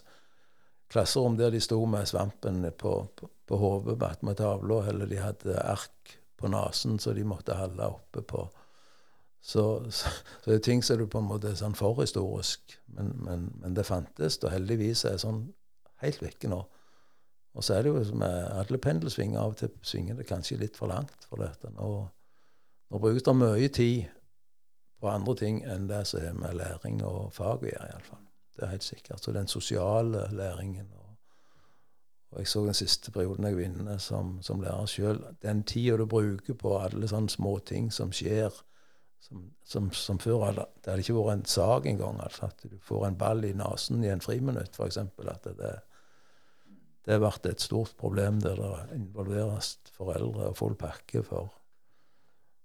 klasserom der de sto med svampen på, på, på hodet attmed tavla, eller de hadde ark på nesen så de måtte holde oppe på. Så, så, så, det er ting som du på en måte er sånn forhistorisk, men, men, men, det fantes, og heldigvis er sånn helt vekke nå. Og så er det jo med alle pendelsvinger, av og til svinger det kanskje litt for langt for dette. Nå, nå brukes det mye tid på andre ting enn det som er med læring og fag å gjøre, iallfall. Det er helt sikkert. Så den sosiale læringen og, og jeg så den siste perioden jeg var som, som lærer sjøl. Den tida du bruker på alle sånne små ting som skjer, som, som, som før hadde, Det hadde ikke vært en sak engang. Altså, at du får en ball i nesen i en friminutt, f.eks. At det, det vært et stort problem der det involveres foreldre og full pakke for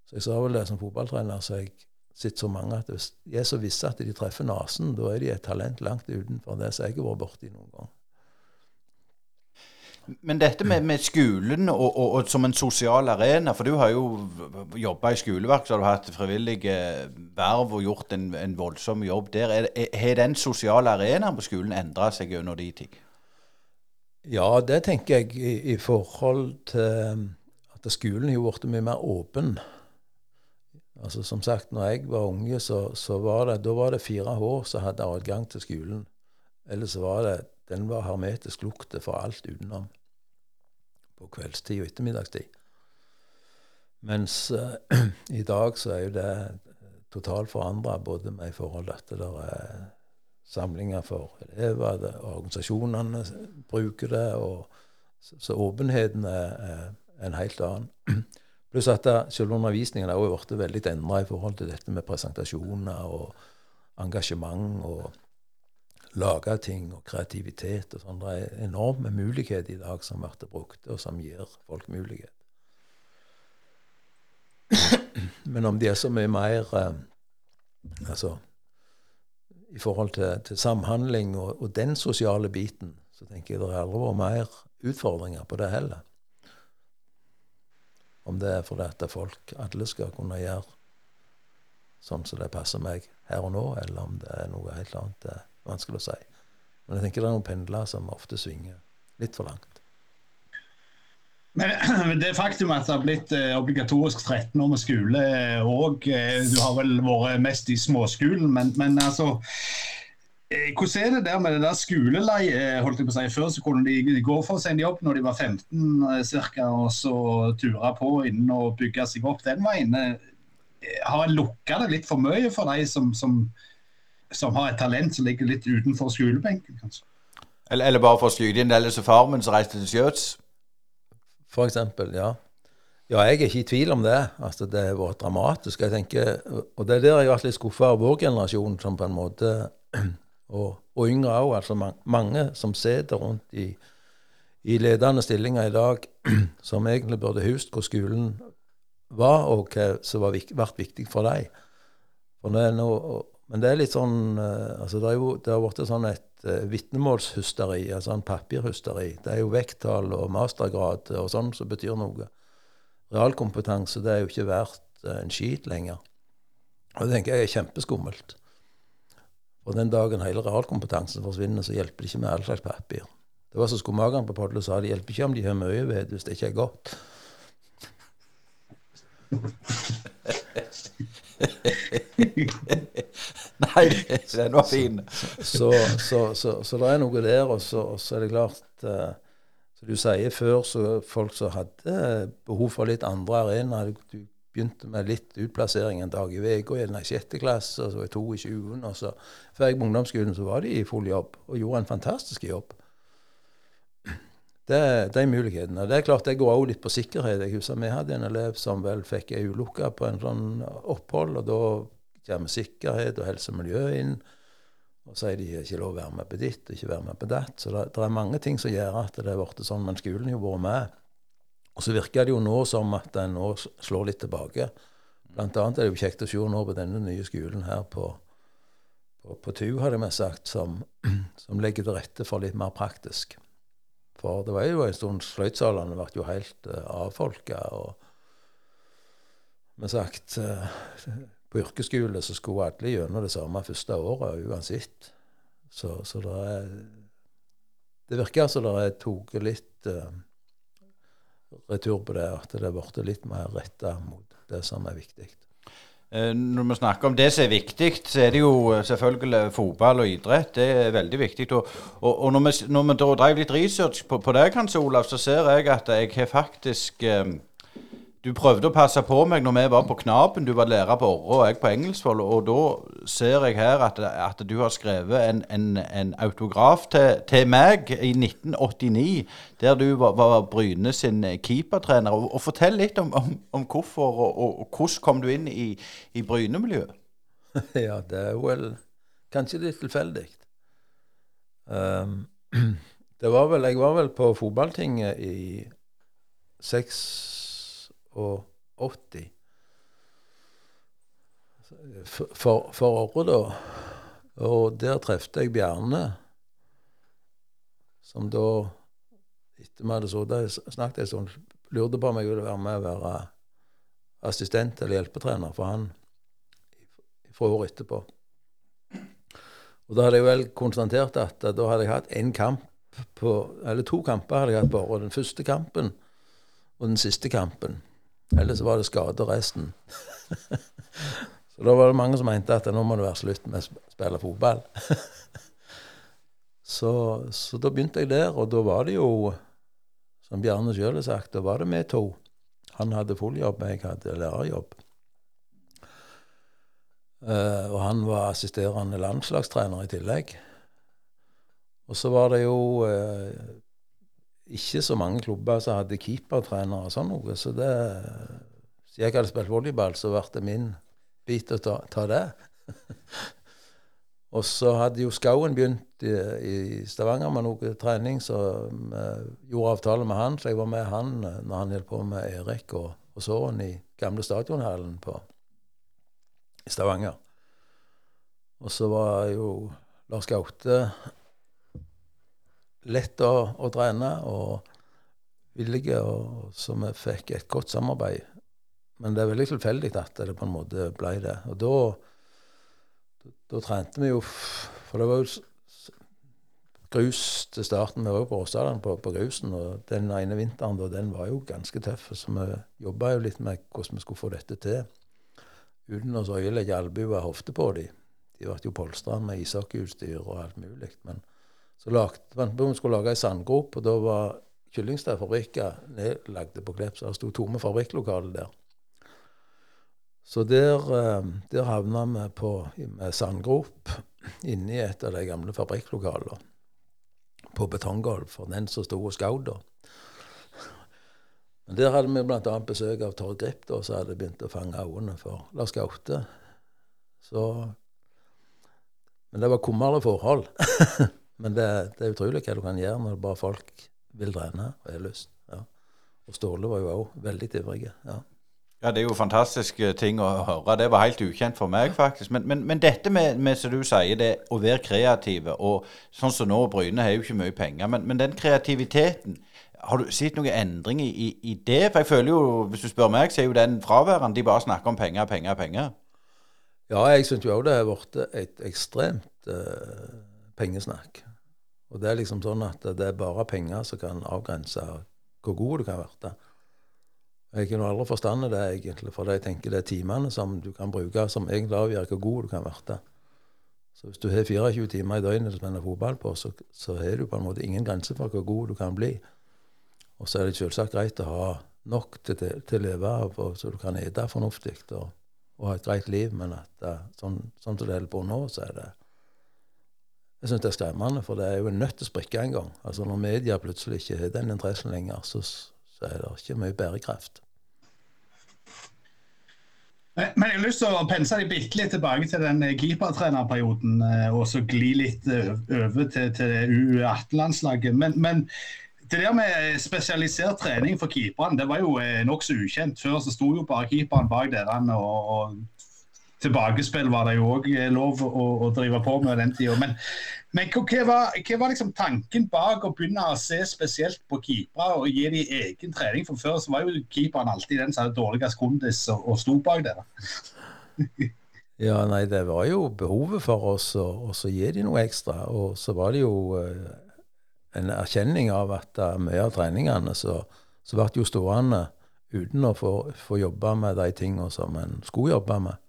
Så jeg sa vel det som fotballtrener, så jeg sett så mange at hvis de er så visse at de treffer nesen, da er de et talent langt utenfor det som jeg har vært borti noen gang. Men dette med, med skolen og, og, og, som en sosial arena, for du har jo jobba i skoleverk, så har du hatt frivillige verv og gjort en, en voldsom jobb der. Har den sosiale arenaen på skolen endra seg gjennom de ting? Ja, det tenker jeg i, i forhold til at skolen har blitt mye mer åpen. Altså Som sagt, når jeg var unge, så, så var det, da var det fire H som hadde adgang til skolen. Ellers var det den var hermetisk lukte for alt utenom på kveldstid og ettermiddagstid. Mens uh, i dag så er jo det totalt forandra, både med i forhold til at det er samlinger for elever, det, organisasjonene bruker det, og så, så åpenheten er, er, en helt annen. Pluss at selv undervisningen har jo blitt veldig endra i forhold til dette med presentasjoner og engasjement og lage ting og kreativitet og sånn. Det er enorme muligheter i dag som blir brukt, og som gir folk mulighet. Men om de er så mye mer eh, Altså i forhold til, til samhandling og, og, den sosiale biten, så tenker jeg det aldri vært mer utfordringer på det heller. Om det er fordi at folk alle skal kunne gjøre sånn som det passer meg her og nå, eller om det er noe helt annet. Det er vanskelig å si. Men jeg tenker det er noen pendler som ofte svinger litt for langt. Men det faktum at det har blitt eh, obligatorisk 13 år med skole òg eh, Du har vel vært mest i småskolen, men, men altså eh, hvordan er det der med det der skoleleie? holdt jeg på å si, Før så kunne de gå for seg en jobb når de var 15 ca. og så ture på innen å bygge seg opp den veien. Har en lukka det litt for mye for de som, som som har et talent som ligger litt utenfor skolebenken, kanskje. Eller, eller bare for å skryte inn eller så farmen som reiste til Skjøts? For eksempel, ja. Ja, jeg er ikke i tvil om det. Altså, det har vært dramatisk. jeg tenker, Og det er der jeg har vært litt skuffa av vår generasjon, som på en måte Og, og yngre òg. Altså mange, mange som sitter rundt i, i ledende stillinger i dag, som egentlig burde huske hvor skolen var, og hva som har vært viktig for dem. For det noe, men det er litt sånn uh, altså Det, er jo, det har blitt sånn et uh, vitnemålshysteri, altså en papirhysteri. Det er jo vekttall og mastergrad og sånn som betyr noe. Realkompetanse det er jo ikke verdt uh, en skit lenger. Og det tenker jeg er kjempeskummelt. Og den dagen hele realkompetansen forsvinner, så hjelper det ikke med all slags papir. Det var så skomakeren på Podle sa det hjelper ikke om de har mye ved hvis det ikke er godt. Nei, den var fin. så, så, så, så, det er noe der. Og så, er det klart uh, Som du sier før, så folk som hadde behov for litt andre arenaer Du begynte med litt utplassering en dag i uka i sjette klasse, og så var jeg to i 20. Og så før jeg på ungdomsskolen, så var de i full jobb og gjorde en fantastisk jobb. Det, de mulighetene. Det er klart det går òg litt på sikkerhet. Jeg husker Vi hadde en elev som vel fikk ei ulykke på en sånn opphold, og da kommer sikkerhet og helse og miljø inn. Og så er de ikke lov å være med på ditt og ikke være med på datt. Så det, det, er mange ting som gjør at det er blitt sånn, men skolen har vært med. Og så virker det jo nå som at en nå slår litt tilbake. Blant annet er det jo kjekt å se nå på denne nye skolen her på, på, på TU, hadde vi sagt, som, som, legger til rette for litt mer praktisk. For det var jo en stund sløydsalene ble jo helt uh, avfolka. Og vi sagt uh, på yrkesskole så skulle alle gjennom det samme første året uansett. Så, så det er Det virker altså det tatt litt uh, retur på det, at det er blitt litt mer retta mot det som er viktig. Eh, når vi snakker om det som er viktig, så er det jo selvfølgelig fotball og idrett. Det er veldig viktig. Og, og, og når, vi, når vi drev litt research på, på det, kanskje, Olav, så ser jeg at jeg har faktisk eh, du prøvde å passe på meg når vi var på Knapen. Du var lærer på Orre og jeg på Engelsvoll. Og da ser jeg her at, at du har skrevet en, en, en autograf til, til, meg i 1989, der du var, var Bryne sin keepertrener. Og, og Fortell litt om, om, om hvorfor, og, og, og, hvordan kom du inn i, i Bryne-miljøet? ja, det er vel kanskje litt tilfeldig. Um, det var vel, jeg var vel på fotballtinget i seks og 80. For, for året, da. Og der trefte jeg Bjarne, som da, etter vi hadde snakket en stund, lurte på om jeg ville være med og være assistent eller hjelpetrener for han fra året etterpå. Og da hadde jeg vel konstatert at da hadde jeg hatt én kamp på Eller to kamper hadde jeg hatt på. Den første kampen og den siste kampen. Ellers var det skade resten. så da var det mange som mente at nå må det være slutt med å spille fotball. så, så, da begynte jeg der, og da var det jo, som Bjarne sjøl har sagt, da var det vi to. Han hadde full jobb, jeg hadde lærerjobb. Uh, og han var assisterende landslagstrener i tillegg. Og så var det jo uh, ikke så mange klubber som hadde keepertrenere og sånn noe. Så det Siden jeg hadde spilt volleyball, så ble det min bit å ta, ta det. og så hadde jo Skauen begynt i, i, Stavanger med noe trening, så vi gjorde avtale med han. Så jeg var med han når han holdt på med Erik og, og Søren i gamle stadionhallen på, i Stavanger. Og så var jo Lars Gaute lett å, å trene og villige, og, så vi fikk et godt samarbeid. Men det er veldig tilfeldig at det på en måte ble det. Og da, da, trente vi jo For det var jo grus til starten. Vi var jo på Åsdalen på, på, grusen, og den ene vinteren da, den var jo ganske tøff. Så vi jobba jo litt med hvordan vi skulle få dette til. Uten å øyelegge albuer og hofte på dem. De ble jo polstra med ishockeyutstyr og alt mulig. Men så lagde vi skulle lage ei sandgrop, og da var Kyllingstadfabrikker nedlagte på Klepp. Så det sto tomme fabrikklokaler der. Så der, eh, der havna vi på, med sandgrop inni et av de gamle fabrikklokalene. På betonggulv for den som sto og skjøt da. Men der hadde vi bl.a. besøk av Torg Grip, da, som hadde begynt å fange øynene for Lars Gaute. Så Men det var kummerlige forhold. Men det, det, er utrolig hva du kan gjøre når bare folk vil trene og har lyst. Ja. Og Ståle var jo òg veldig ivrig. Ja. ja, det er jo fantastiske ting å høre. Det var helt ukjent for meg, faktisk. Men, men, men dette med, med, som du sier, det å være kreative og Sånn som nå, Bryne har jo ikke mye penger, men, men den kreativiteten har du sett noen endring i, i, i, det? For jeg føler jo, hvis du spør meg, så er jo den fraværende. De bare snakker om penger, penger, penger. Ja, jeg syns jo òg det har blitt et ekstremt uh, pengesnakk. Og det er liksom sånn at det er bare penger som kan avgrense hvor god du kan være. Jeg kunne aldri forstått det, egentlig, for jeg tenker det er timene som du kan bruke, som egentlig avgjør hvor god du kan være. Så hvis du har 24 timer i døgnet du spille fotball på, så, så har du på en måte ingen grense for hvor god du kan bli. Og så er det selvsagt greit å ha nok til, til, til å leve av, så du kan ete fornuftig og, og, ha et greit liv. Men at sånn, sånn som det holder på nå, så er det jeg syns det er skremmende, for det er jo nødt til å sprikke en gang. Altså Når media plutselig ikke har den interessen lenger, så, så er det ikke mye bærekraft. Men jeg har lyst til å pense deg litt tilbake til den keepertrenerperioden, eh, og så gli litt eh, over til, til U18-landslaget. Men, men, det der med spesialisert trening for keeperne, det var jo eh, nokså ukjent. Før så sto jo bare keeperen bak dere og, og tilbakespill var det jo òg eh, lov å, å, drive på med den tida. Men, men hva, var, hva, var, liksom tanken bak å begynne å se spesielt på keepere og gi dem egen trening? For før så var jo keeperen alltid den som hadde dårligst kondis og, og sto bak det. ja, nei, det var jo behovet for oss å, å gi dem noe ekstra. Og så var det jo uh, en erkjenning av at uh, mye av treningene så, så ble jo stående uten å få, få jobbe med de tingene som en skulle jobbe med.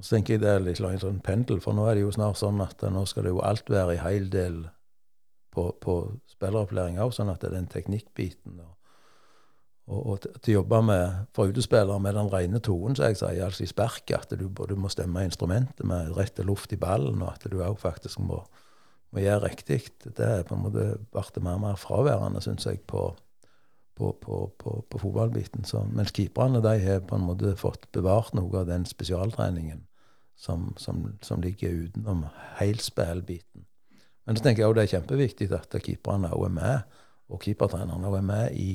Og så tenker jeg det er litt en sånn pendel, for nå er det jo snart sånn at nå skal det jo alt være i heil del på, på spilleropplæring òg, sånn at det er den teknikkbiten og, og, og til, å jobbe med, for utespillere med den rene tonen, som jeg sier, altså i sparket, At du både må stemme instrumentet med rett luft i ballen, og at du òg faktisk må, må gjøre riktig. Det er på en måte blitt mer og mer fraværende, syns jeg, på, på, på, på fotballbiten. Så, mens keeperne de har på en måte fått bevart noe av den spesialtreningen som, som, som ligger utenom helspillbiten. Men så tenker jeg det er kjempeviktig at keeperne òg er med, og keepertrenerne òg er med i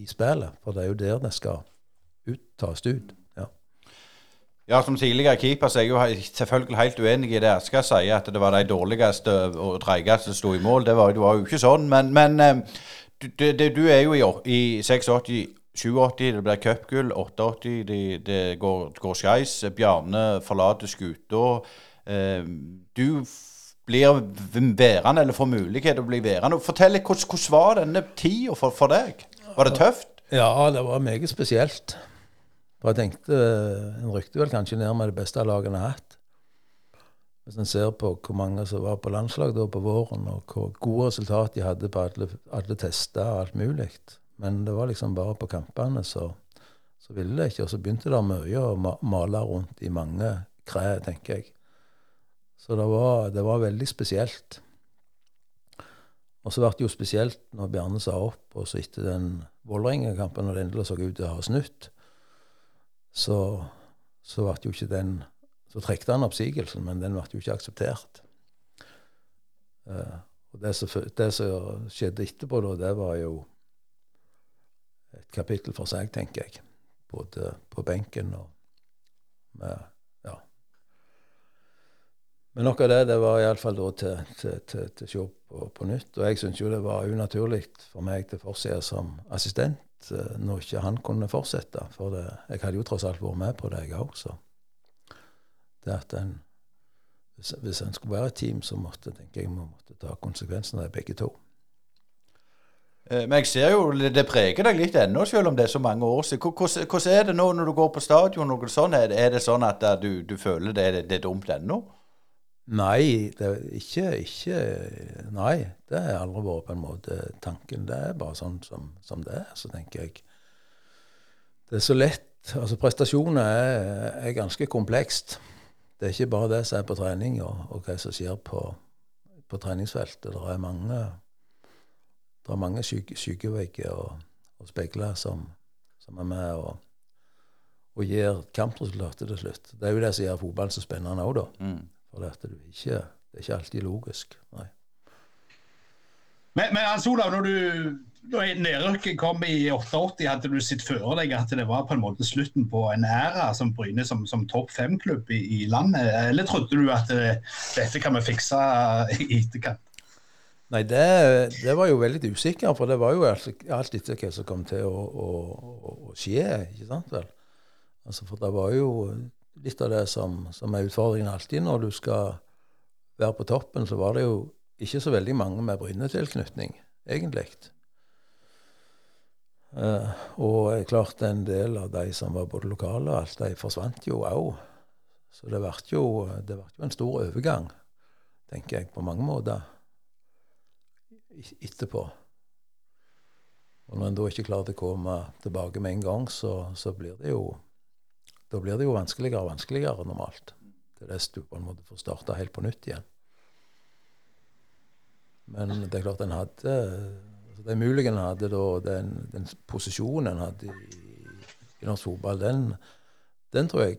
i spillet. For det er jo der det skal ut, tas ut. Ja. ja, som tidligere keeper så er jeg jo selvfølgelig helt uenig i det Asker sier, at det var de dårligste og treigeste som sto i mål. Det var, det var, jo ikke sånn. Men, men du, du, du, er jo i, i 86 87, det blir cupgull. 88, det, det går, går skeis. Bjarne forlater skuta. Eh, du blir værende, eller får mulighet til å bli værende. Fortell litt, hvordan, hvordan var denne tida for, for deg? Var det tøft? Ja, det var meget spesielt. For jeg tenkte En rykte vel kanskje ned med det beste laget en har hatt. Hvis en ser på hvor mange som var på landslag da på våren, og hvor gode resultat de hadde på alle, alle tester og alt mulig. Men det var liksom bare på kampene så, så ville det ikke. Og så begynte det mye å male rundt i mange kre, tenker jeg. Så det var, det var veldig spesielt. Og så ble det jo spesielt når Bjarne sa opp, og så etter den Vålerenga-kampen, når det endelig så ut til å ha snudd, så, så ble jo ikke den Så trekte han oppsigelsen, men den ble jo ikke akseptert. Uh, og det som, det som, skjedde etterpå, da, det var jo kapittel for seg, tenker jeg. Både på benken og med men noe av det det var iallfall da til, til, til, til å se på, på, nytt. Og jeg syns jo det var unaturlig for meg til fortsette som assistent eh, når ikke han kunne fortsette. For det, jeg hadde jo tross alt vært med på det, jeg òg. Så det at en hvis, hvis en skulle være et team, så måtte tenker jeg, måtte ta konsekvensen av det, begge to. Eh, men jeg ser jo det preger deg litt ennå, selv om det er så mange år siden. Hvordan er det nå når du går på stadion? og sånt? Er det sånn at du, du føler det, det er dumt ennå? Nei, det er ikke, ikke Nei, det har aldri vært på en måte tanken. Det er bare sånn som, som det er. Så tenker jeg Det er så lett. Altså, prestasjoner er, er, ganske komplekst. Det er ikke bare det som er på trening, og, og hva som skjer på, på, treningsfeltet. Det er mange, det er mange syke, sykevegger og, og speiler som, som, er med og, og gir kampresultatet til slutt. Det er jo det som gjør fotballen så spennende òg, da. Mm. For det, er ikke, det er ikke alltid logisk. Nei. Men, men Hans Olav, når du da nedrykket kom i 88, hadde du sett for deg at det var på en måte slutten på en æra som Bryne som, som topp fem-klubb i, i, landet? Eller trodde du at det, eh, dette kan vi fikse i etterkant? Nei, det, det, var jo veldig usikker, for det var jo alt, alt etter hva som kom til å, å, å, skje. ikke sant vel? Altså, For det var jo litt av det som, som, er utfordringen alltid når du skal være på toppen, så var det jo ikke så veldig mange med Bryne-tilknytning, egentlig. Uh, og klart en del av de som var både lokale og alt, de forsvant jo òg. Så det ble jo, jo, en stor overgang, tenker jeg, på mange måter etterpå. Og når en da ikke klarer å komme tilbake med en gang, så, så blir det jo da blir det jo vanskeligere og vanskeligere normalt. Til dess du på en måte får starte helt på nytt igjen. Men det er klart en hadde altså Det er mulig en hadde da den, den posisjonen en hadde i, i norsk fotball, den, den, tror jeg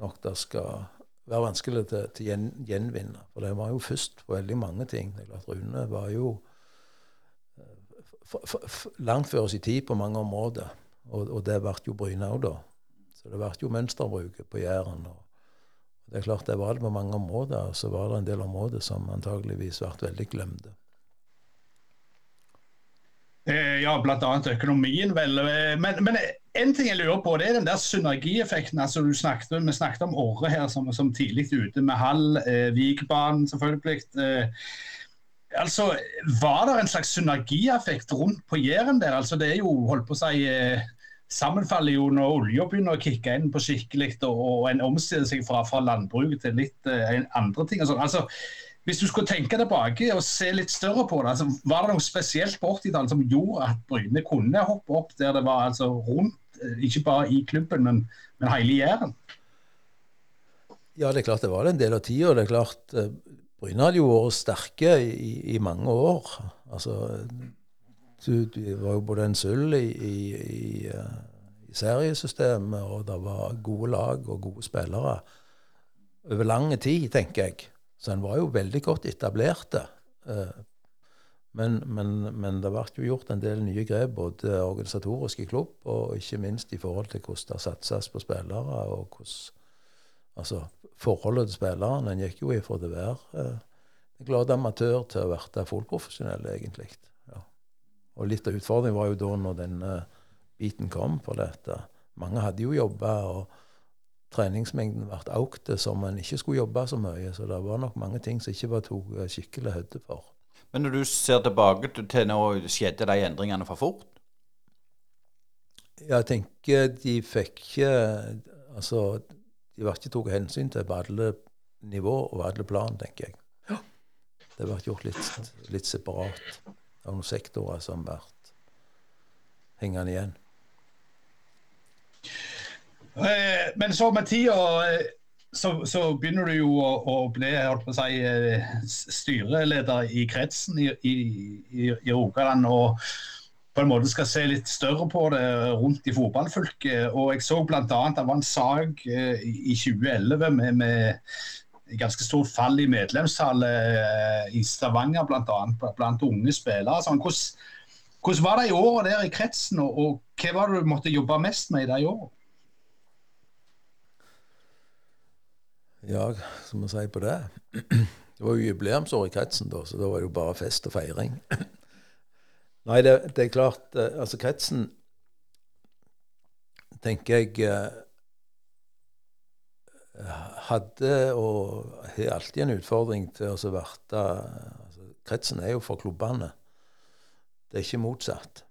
nok det skal være vanskelig til, til gjen, gjenvinne. For det var jo først på veldig mange ting. Rune var jo eh, langt før sin tid på mange områder. Og, og det ble jo Bryne òg, da. Så det ble jo mønsterbruket på Jæren. og det er klart det var det på mange områder, og så var det en del områder som antageligvis ble veldig glemte. Eh, ja, bl.a. økonomien, vel. Eh, men, men, en ting jeg lurer på, det er den der synergieffekten. altså du snakket, Vi snakket om Åre her som, som tidlig ute, med Hall, eh, Vikbanen selvfølgelig. Eh, altså, Var det en slags synergieffekt rundt på Jæren der? altså Det er jo holdt på å si eh, sammenfaller jo når olja begynner å kicke inn på skikkelig, og, og en omstiller seg fra, fra landbruk til litt eh, andre ting. Altså, altså, hvis du skulle tenke tilbake og se litt større på det, altså, var det noe spesielt på 80-tallet som gjorde at Bryne kunne hoppe opp der det var altså rundt, eh, ikke bare i klubben, men, men hele Jæren? Ja, det er klart det var en del av tida. Det er klart eh, Bryne hadde jo vært sterke i, i mange år. Altså, du, du var jo både en sølv i, i, i, eh, i seriesystemet, og det var gode lag og gode spillere over lang tid, tenker jeg. Så en var jo veldig godt etablert. Eh, men, men, men, det ble jo gjort en del nye grep, både organisatorisk i klubb, og ikke minst i forhold til hvordan det satses på spillere, og hvordan Altså forholdet til spillerne. En gikk jo ifra å være eh, en glad amatør til å bli fullprofesjonell, egentlig. Ja. Og litt av utfordringen var jo da når den biten kom for dette. Mange hadde jo jobba, og treningsmengden ble økt som en ikke skulle jobbe så mye. Så det var nok mange ting som ikke var tok eh, skikkelig høyde for. Men når du ser tilbake til nå, skjedde de endringene for fort? Jeg tenker de fikk ikke Altså, de ble ikke tatt hensyn til på alle nivå og alle plan, tenker jeg. Ja. Det ble gjort litt, litt separat av noen sektorer som ble hengende igjen. Eh, men så med tida eh, så, så, begynner du jo å, å bli si, eh, styreleder i kretsen i, i, i Rogaland. og på en måte skal se litt større på det rundt i fotballfylket. Og jeg så bl.a. det var en sak i 2011 med, med ganske stort fall i medlemstallet i Stavanger, bl.a. blant unge spillere. Sånn, hvordan, hvordan, var det i året der i kretsen, og, og hva var det du måtte jobbe mest med i de årene? Ja, som vi sier på det. Det var jo jubileumsår i kretsen, da, så da var det jo bare fest og feiring. Nei, det, det er klart eh, Altså, kretsen tenker jeg eh, hadde og har alltid en utfordring til å verte altså, Kretsen er jo for klubbene. Det er ikke motsatt.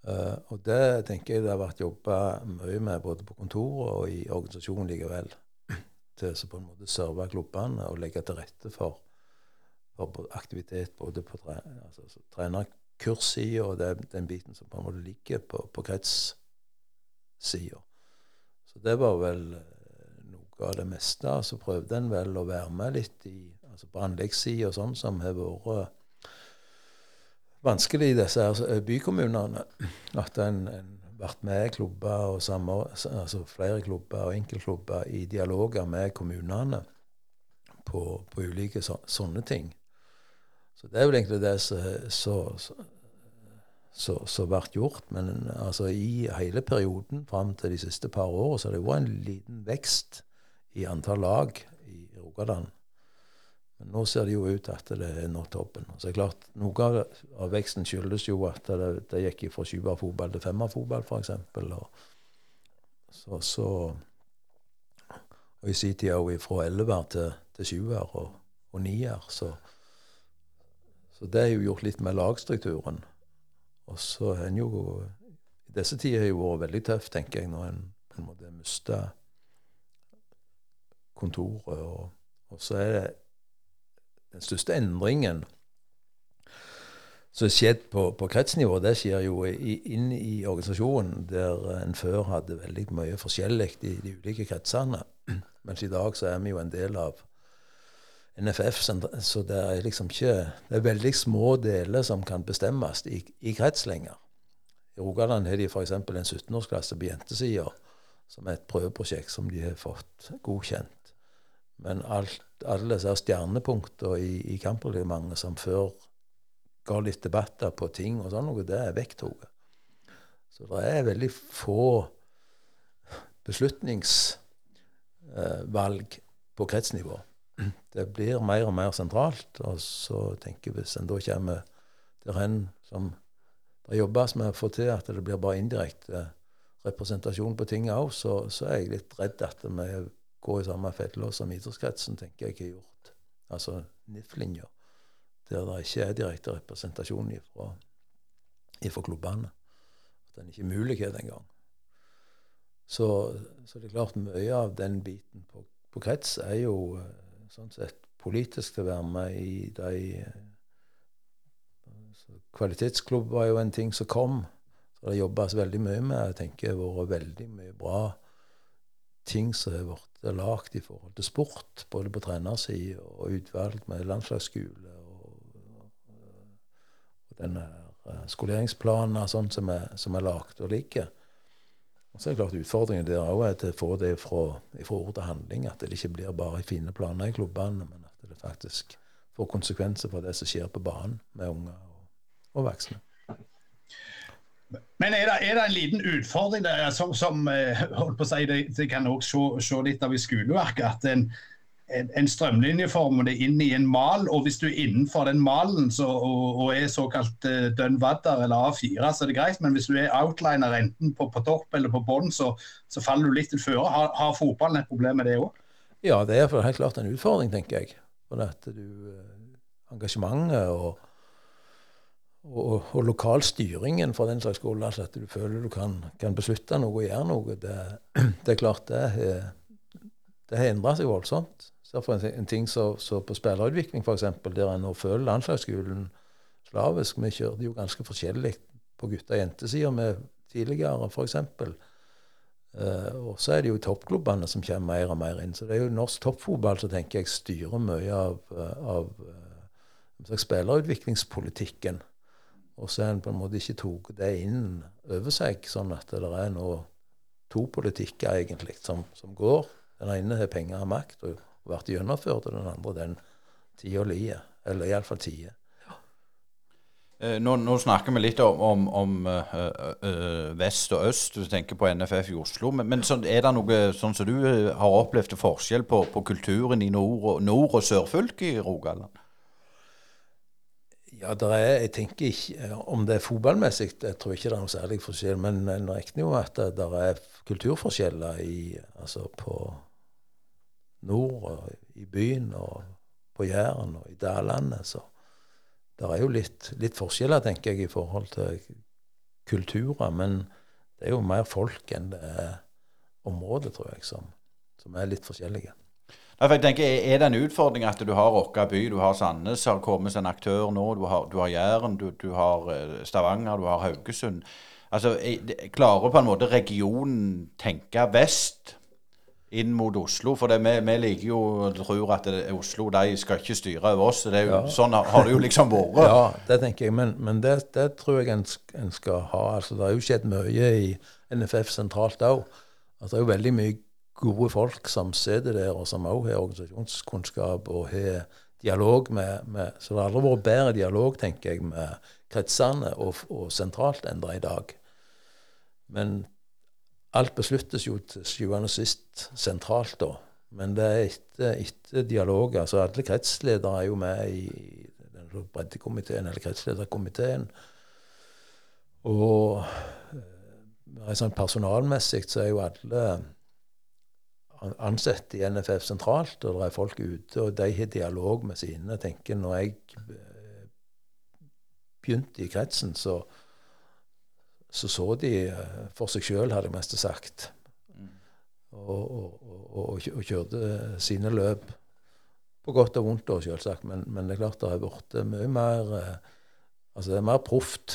Uh, og det tenker jeg det har vært jobba mye med både på kontoret og i organisasjonen likevel til å på en måte serve klubbene og legge til rette for, for aktivitet både på tre, altså, trenerkurssida og det, den biten som på en måte ligger på, på kretssida. Så det var vel eh, noe av det meste. Så prøvde en vel å være med litt i, altså på anleggssida og sånn, som har vært vanskelig i disse bykommunene. At en, en vært med klubber og samme, altså flere klubber og enkeltklubber i dialoger med kommunene på, på ulike så, sånne ting. Så det er vel egentlig det som ble gjort. Men altså, i hele perioden fram til de siste par årene så har det vært en liten vekst i antall lag i Rogaland. Men nå ser det jo ut at det er nådd toppen. Så det er klart, Noe av, veksten skyldes jo at det, det gikk fra sjuerfotball til femmerfotball, f.eks. Så, så, og i sin tid òg fra ellever til, til sjuer og, og nier. Så, så det er jo gjort litt med lagstrukturen. Og så har en jo I disse tider har jo vært veldig tøft, tenker jeg, når en på en måte mister kontoret. Og, og så er det den største endringen som har skjedd på, på kretsnivå, det skjer jo i, inn i organisasjonen, der en før hadde veldig mye forskjellig i de ulike kretsene. Mens i dag så er vi jo en del av NFF, så det er liksom ikke Det er veldig små deler som kan bestemmes i, i krets lenger. I Rogaland har de f.eks. en 17-årsklasse på jentesida, som er et prøveprosjekt som de har fått godkjent. Men alt alle disse stjernepunktene i, i kampreglementet som før ga litt debatter på ting og sånn noe, det er vekttatt. Så det er veldig få beslutningsvalg på kretsnivå. Det blir mer og mer sentralt. Og så tenker jeg hvis en da kommer til hen som det jobbes med å få til at det blir bare indirekte representasjon på ting òg, så, så, er jeg litt redd at vi gå i samme fella som idrettskretsen, tenker jeg er gjort. Altså NIF-linja, der det ikke er direkte representasjon ifra, ifra klubbene. At den ikke er mulighet engang. Så, så det er klart mye av den biten på, på krets er jo eh, sånn sett politisk til å være med i de Kvalitetsklubb var jo en ting som kom. Så det jobbes veldig mye med. Jeg tenker det har vært veldig mye bra ting som har blitt lagd i forhold til sport. Både på trenersida og utvalg med landslagsskole og, og denne eh, skoleringsplanen sånn som er, som er lagd og ligger. Og så er det klart Utfordringen der òg er å få det fra, fra, ord til handling. At det ikke blir bare fine planer i klubbene, men at det faktisk får konsekvenser for det som skjer på banen med unger og voksne. Men er det, er det, en liten utfordring der, som, som eh, holdt på å si, det, det kan også se, se, litt av i skoleverket, at en, en, en strømlinjeform det inn i en mal, og hvis du er innenfor den malen så, og, og, er såkalt uh, dønn vadder eller A4, så er det greit, men hvis du er outliner enten på, på topp eller på bånn, så, så, faller du litt utfor. Har, har fotballen et problem med det òg? Ja, det er helt klart en utfordring, tenker jeg. For at du, eh, engasjementet og og, og lokalstyringen for den slags skole, altså at du føler du kan, kan beslutte noe og gjøre noe, det, det er klart det det har endra seg voldsomt. Så for en, en ting så på spillerutvikling, f.eks., der en nå føler landslagsskolen slavisk Vi kjørte jo ganske forskjellig på gutta- og jentesida med tidligere, f.eks. Uh, og så er det jo toppklubbene som kommer mer og mer inn. Så det er jo norsk toppfotball som tenker jeg styrer mye av, av av spillerutviklingspolitikken. Og så har en på en måte ikke tatt det inn over seg, sånn at det er nå to politikker egentlig som, som, går. Den ene har penger og makt og, vært gjennomført, og den andre den tida lier. Eller iallfall tider. Eh, nå, nå, snakker vi litt om, om, om ø, ø, vest og øst, du tenker på NFF i Oslo. Men, men så, er det noe sånn som du har opplevd forskjell på, på kulturen i nord- og, nord og sørfylket i Rogaland? Ja, er, jeg tenker ikke eh, Om det er fotballmessig, jeg tror ikke det er noe særlig forskjell. Men en regner jo at det, er kulturforskjeller i, altså på nord og i byen og på Jæren og i Dalane. Så det er jo litt, litt, forskjeller, tenker jeg, i forhold til kulturer. Men det er jo mer folk enn det er områder, tror jeg, som, som er litt forskjellige. Jeg tenker, Er det en utfordring at du har Rokka by, du har Sandnes, har kommet en aktør nå, du har, du har Jæren, du, du, har eh, Stavanger, du har Haugesund. Altså, Klarer på en måte regionen tenke vest inn mot Oslo? For det, vi, vi, liker jo og tror at det, Oslo de skal ikke styre over oss. Det jo, ja. Sånn har det jo liksom vært. Ja, det tenker jeg. Men, men det, det, tror jeg en, en, skal ha. Altså, Det har jo skjedd mye i NFF sentralt òg. Altså, det er jo veldig mye gode folk som sitter der, og som òg har organisasjonskunnskap og har dialog med, med, Så det har aldri vært bedre dialog, tenker jeg, med kretsene og, og sentralt enn det er i dag. Men alt besluttes jo til sjuende og sist sentralt, da. Men det er etter, etter dialog. altså Alle kretsledere er jo med i breddekomiteen, eller kretslederkomiteen. Og eh, sånn personalmessig så er jo alle ansatte i NFF sentralt, og det er folk ute, og de har dialog med sine. Jeg tenker når jeg eh, begynte i kretsen, så så, så de eh, for seg sjøl, hadde jeg mest sagt. Og, og, og, og, kjørte sine løp. På godt og vondt, også, selvsagt. Men, men, det er klart det har blitt mye mer eh, Altså det er mer proft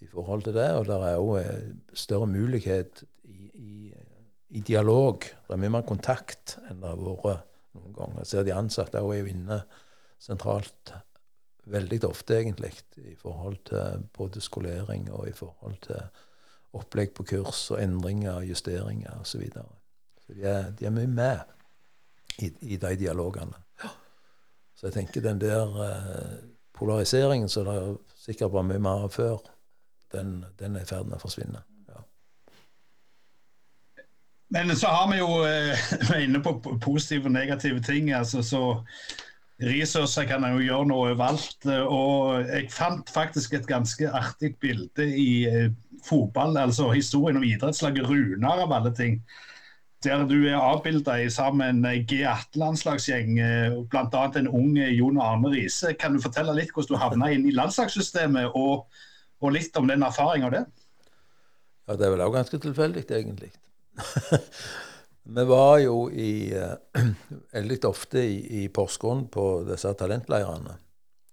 i forhold til det, og det er òg større mulighet i dialog. Det er mye mer kontakt enn det har vært noen ganger. Jeg ser de ansatte er jo inne sentralt veldig ofte, egentlig, i forhold til både skolering og i forhold til opplegg på kurs og endringer, justeringer osv. Så, videre. så de er, de er mye med i, i de dialogene. Så jeg tenker den der eh, polariseringen som det sikkert var mye mer av før, den, den er i ferd med å forsvinne. Men så har vi jo eh, inne på positive og negative ting. altså så Ressurser kan jo gjøre noe overalt. Og jeg fant faktisk et ganske artig bilde i eh, fotball, altså historien om idrettslaget Runar av alle ting. Der du er avbilda sammen med en G18-landslagsgjeng, eh, bl.a. en ung Jon Arne Riise. Kan du fortelle litt hvordan du havna inn i landslagssystemet, og, og litt om den erfaringa der? Ja, det er vel òg ganske tilfeldig, egentlig. Vi var jo i, eh, veldig ofte i, i Porsgrunn på disse talentleirene.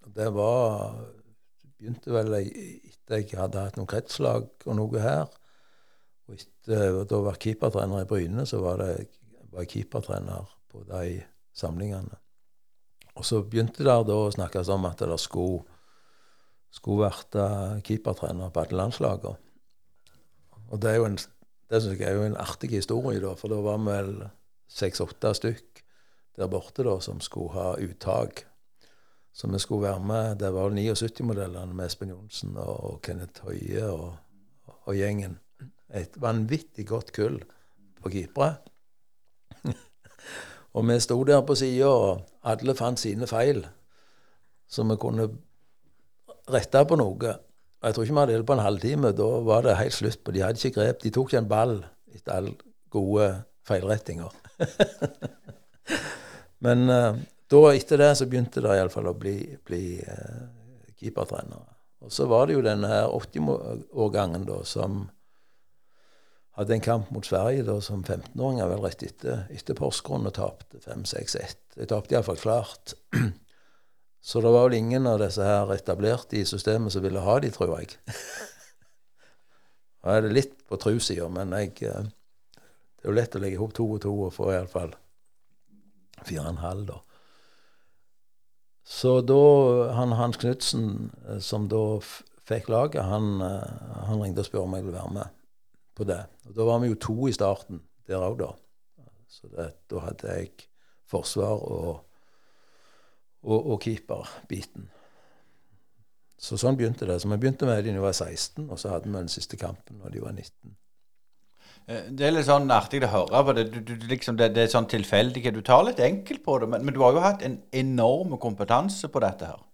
Det var begynte vel etter jeg hadde hatt noen kretslag og noe her. Og etter ha vært keepertrener i Bryne, så var, det, var jeg keepertrener på de samlingene. Og så begynte det da å snakkes om at det skulle, skulle vært keepertrener på alle landslagene. Og det er jo en det synes jeg er jo en artig historie, da, for da var vi vel seks-åtte stykk der borte da, som skulle ha uttak. Så vi skulle være med. Det var 79-modellene med Espen Johnsen og Kenneth Høie og, og, gjengen. Et vanvittig godt kull på keepere. og vi sto der på sida, og alle fant sine feil. Så vi kunne rette på noe. Jeg tror ikke vi hadde holdt på en halvtime. Da var det helt slutt på. De hadde ikke grep. De tok ikke en ball etter alle gode feilrettinger. Men uh, da, etter det så begynte det iallfall å bli, bli uh, keepertrenere. Og så var det jo denne her 80-årgangen da som hadde en kamp mot Sverige da som 15-åringer vel rett etter, etter Porsgrunn og tapte 5-6-1. De tapte iallfall klart. Så det var vel ingen av disse her etablerte i systemet som ville ha de, tror jeg. Nå er det litt på trusida, men jeg, eh, det er jo lett å legge opp to og to og få iallfall fire og en halv, da. Så da han Hans Knutsen, eh, som da fikk laget, han, eh, han, ringte og spurte om jeg ville være med på det. Og da var vi jo to i starten der òg, da. Så det, da hadde jeg forsvar og og, og keeperbiten. Så sånn begynte det. Så vi begynte med de da de var 16, og så hadde vi den siste kampen når de var 19. Eh, det er litt sånn artig å høre på det. Du, du, liksom det, det, er sånn tilfeldig. Du tar litt enkelt på det, men, men, du har jo hatt en enorm kompetanse på dette her.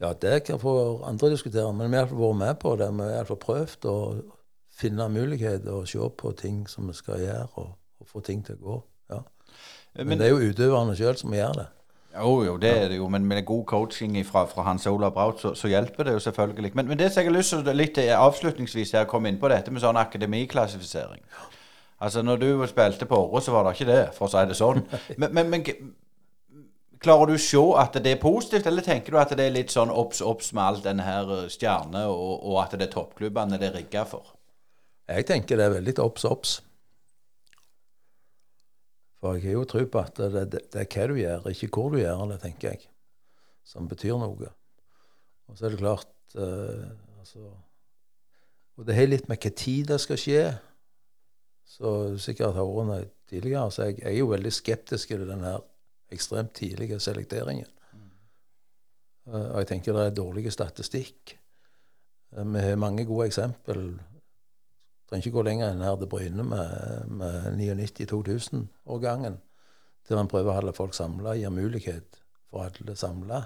Ja, det kan få andre diskutere, men vi har vært med på det. Vi har iallfall prøvd å finne muligheter og se på ting som vi skal gjøre, og, og få ting til å gå. Ja. Men, men, det er jo utøverne sjøl som gjør det. Jo, jo, det er det jo. Men med god coaching fra, fra Hans Olav Braut, så, så, hjelper det jo selvfølgelig. Men, men det som jeg har lyst til litt avslutningsvis her, komme inn på dette med sånn akademiklassifisering. Altså, når du spilte på Åre, så var det ikke det, for å si det sånn. Men, men, men klarer du å se at det er positivt, eller tenker du at det er litt sånn obs, obs med all denne her eh, stjerne, og, og at det er toppklubbene det er rigga for? Jeg tenker det er veldig obs, obs. For jeg har jo tro på at det, det, det, er hva du gjør, ikke hvor du gjør det, tenker jeg, som betyr noe. Og så er det klart eh, altså, Og det har litt med hva tid det skal skje. Så sikkert har vært tidligere. Så jeg, er jo veldig skeptisk til den her ekstremt tidlige selekteringen. Uh, og jeg tenker det er dårlig statistikk. Uh, vi har mange gode eksempel trenger ikke gå lenger enn her til Bryne med, med 99-2000-årgangen, der man prøver å holde folk samla, gir mulighet for alle samla.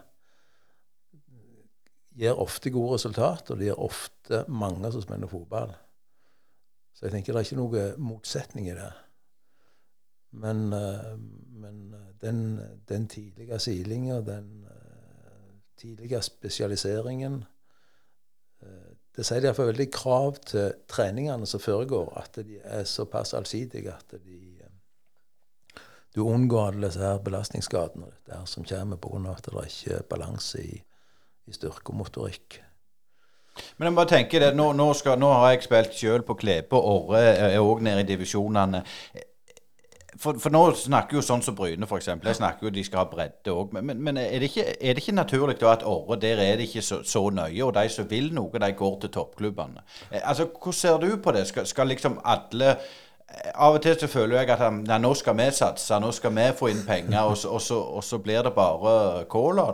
Gir ofte gode resultater, og det gir ofte mange som spiller fotball. Så jeg tenker det er ikke noe motsetning i det. Men, eh, men den, den, tidlige silinga, den eh, tidlige spesialiseringen eh, det sier iallfall veldig krav til treningene som foregår, at de er såpass allsidige at de, du unngår alle disse her belastningsskadene der som kommer pga. at det ikke er balanse i, i styrke og motorikk. Men jeg bare tenker det, nå, nå, skal, nå har jeg spilt sjøl på Klepe, Orre er òg nede i divisjonene for, for, nå snakker jo sånn som Bryne, f.eks. Jeg snakker jo de skal ha bredde òg. Men, men, er, det ikke, er det ikke naturlig da at Åre der er det ikke så, så, nøye, og de som vil noe, de går til toppklubbene? Eh, altså, Hvordan ser du på det? Skal, skal liksom alle eh, av og til så føler jeg at ja, nå skal vi satse, nå skal vi få inn penger, og så, og så, og så blir det bare cola.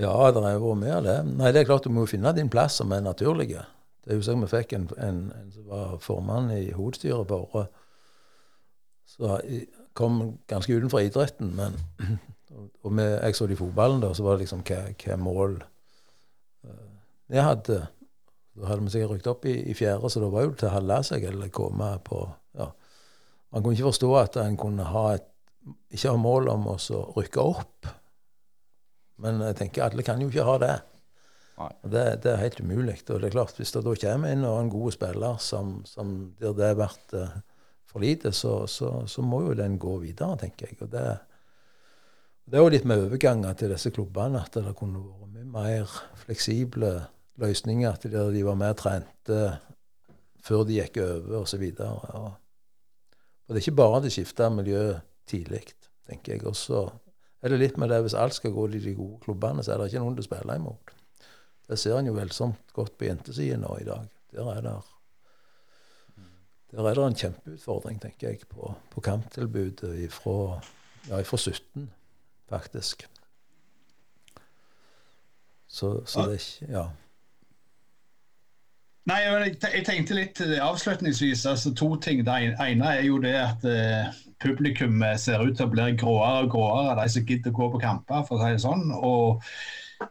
Ja, det har vært mer det. Nei, det er klart du må finne din plass som er naturlig. Det er jo sånn vi fikk en, en, en som var formann i hovedstyret på Åre så jeg kom ganske utenfor idretten. Men, og med, jeg så det i fotballen, da, så var det liksom hva, hva mål uh, jeg hadde. Da hadde vi sikkert rykket opp i, i, fjerde, så det var jo til å holde seg eller komme på ja. Man kunne ikke forstå at en kunne ha et, ikke ha mål om å rykke opp. Men jeg tenker alle kan jo ikke ha det. Det, det, er helt umulig. Og det er klart, hvis det da kommer inn en god spiller som, som der det har vært for lite, så, så, så, må jo den gå videre, tenker jeg. Og det, det er jo litt med overganger til disse klubbene at det kunne vært mye mer fleksible løsninger. At de var mer trente før de gikk over, osv. Og, og, det er ikke bare det de skifter miljø tidlig, tenker jeg. Også er det litt med det hvis alt skal gå til de gode klubbene, så er det ikke noen til å spille imot. Det ser en jo velsomt godt på jentesiden nå i dag. Der er det der er det en kjempeutfordring, tenker jeg, på, på kamptilbudet ifra, ja, ifra 17, faktisk. Så, så det er ikke Ja. Nei, jeg, tenkte litt avslutningsvis. altså To ting. Det ene er jo det at eh, publikum ser ut til å bli gråere og gråere, de som gidder å gå på kamper, for å si det sånn. og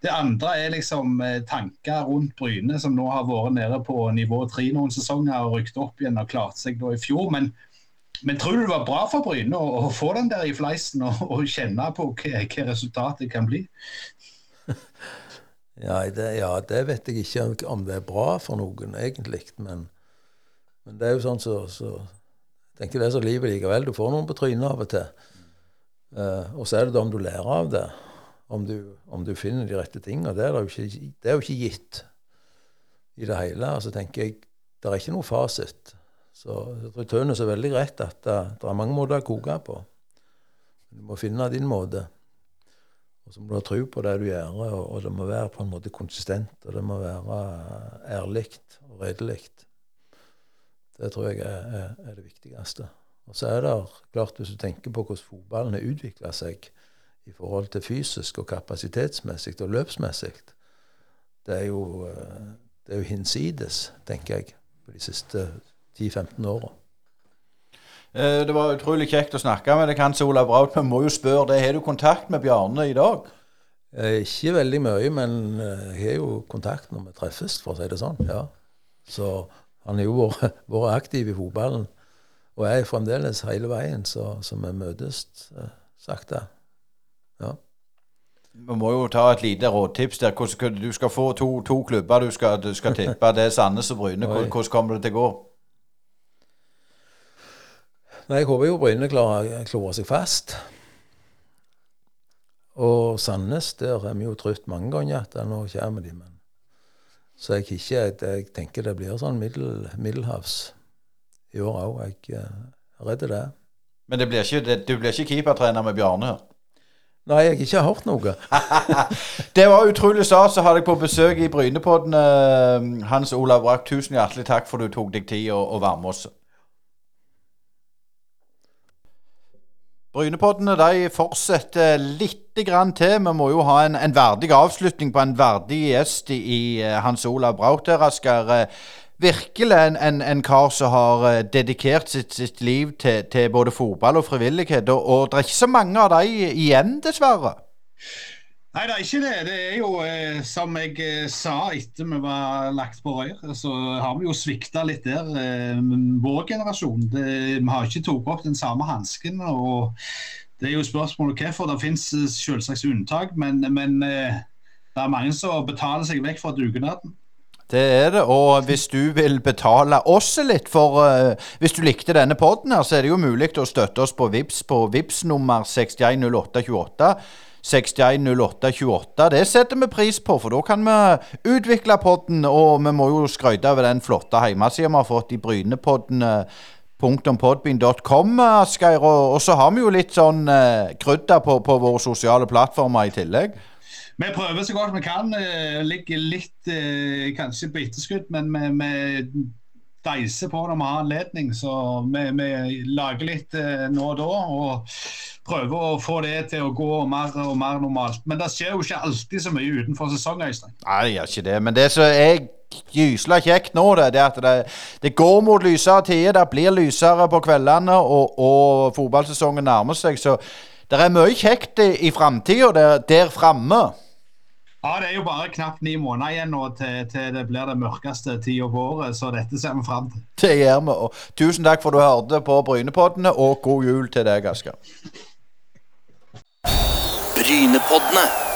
det andre er liksom eh, tanker rundt Bryne, som nå har vært nede på nivå tre noen sesonger og rykket opp igjen og klart seg da i fjor. Men, men tror du det var bra for Bryne å, å få den der i fleisen og, og kjenne på hva, hva, resultatet kan bli? Ja det, ja det, vet jeg ikke om det er bra for noen, egentlig. Men, men det er jo sånn så, så Jeg tenker det er så livet likevel. Du får noen på trynet av og til. Uh, og så er det da om du lærer av det om du, om du finner de rette tingene. Det, det, det er jo ikke gitt i det hele. Altså tenker jeg, Det er ikke noe fasit. Så jeg tror Tønes er veldig rett at det, det, er mange måter å koke på. Du må finne din måte. Og så må du ha tro på det du gjør, og, og, det må være på en måte konsistent. Og det må være ærlig og redelig. Det tror jeg er, er, er, det viktigste. Og så er det klart, hvis du tenker på hvordan fotballen har utvikla seg i forhold til fysisk og kapasitetsmessig og løpsmessig, det er jo, eh, det er jo hinsides, tenker jeg, på de siste 10-15 åra. Eh, det var utrolig kjekt å snakke med deg, Hans Olav Braut. Men må jo spørre deg, har du kontakt med Bjarne i dag? Eh, ikke veldig mye, men jeg har jo kontakt når vi treffes, for å si det sånn. ja. Så han har jo vært, vært aktiv i fotballen, og er fremdeles hele veien, så, så vi møtes sakte. Vi må jo ta et lite rådtips der. Hvordan, du skal få to, to klubber du skal, du skal tippe. Det er Sandnes og Bryne. Hvordan, kommer det til å gå? Nei, Jeg håper jo Bryne klarer, klarer seg fast. Og Sandnes, der har vi jo trøtt mange ganger at nå kommer de. Men så jeg, ikke, jeg tenker det blir sånn middel, middelhavs i år òg. Jeg er redd det. Men det blir ikke, det, du blir ikke keepertrener med Bjarne her? Nei, jeg har ikke hørt noe. det var utrolig stas å ha deg på besøk i Brynepodden. Eh, Hans Olav Brakk, tusen hjertelig takk for du tok deg tid å, å være med oss. Brynepoddene de fortsetter litt grann til. Vi må jo ha en, en verdig avslutning på en verdig gjest i, i eh, Hans Olav Braut der, Asker. Eh, virkelig en, en, en, kar som har uh, dedikert sitt, sitt liv til, til, både fotball og frivillighet. Og, og, det er ikke så mange av dem igjen, dessverre. Nei, det er ikke det. Det er jo eh, som jeg eh, sa etter vi var lagt på røyr, så har vi jo svikta litt der. Eh, vår generasjon. Det, vi har ikke tatt opp den samme hansken. og det er jo spørsmålet hvorfor. Det finnes eh, selvsagt unntak, men, men eh, det er mange som betaler seg vekk fra dugnaden. Det er det. Og hvis du vil betale oss litt for uh, Hvis du likte denne poden her, så er det jo mulig å støtte oss på VIPS på VIPS nummer 610828. 610828. Det setter vi pris på, for da kan vi utvikle podden. Og vi må jo skryte over den flotte hjemmesida vi har fått i Brynepodden. .podbean.com, Asgeir. Og, og, så har vi jo litt sånn uh, krydder på, på våre sosiale plattformer i tillegg. Vi prøver så godt vi kan. Eh, ligger litt eh, kanskje på etterskudd, men vi, deiser på når vi har anledning. Så vi, vi lager litt eh, nå og da. og prøver å få det til å gå mer og mer normalt. Men det skjer jo ikke alltid så mye utenfor sesong, Øystein. Nei, det gjør ikke det. Men det som er gysla kjekt nå, det, det er at det, det, går mot lysere tider. Det blir lysere på kveldene, og, og fotballsesongen nærmer seg. Så det er mye kjekt i, i framtida der, der framme. Ja, Det er jo bare knapt ni måneder igjen nå til, til det blir det mørkeste tida på året, så dette ser vi fram til. Det gjør vi. og Tusen takk for at du hørte på Brynepoddene, og god jul til deg, Asker. Brynepoddene.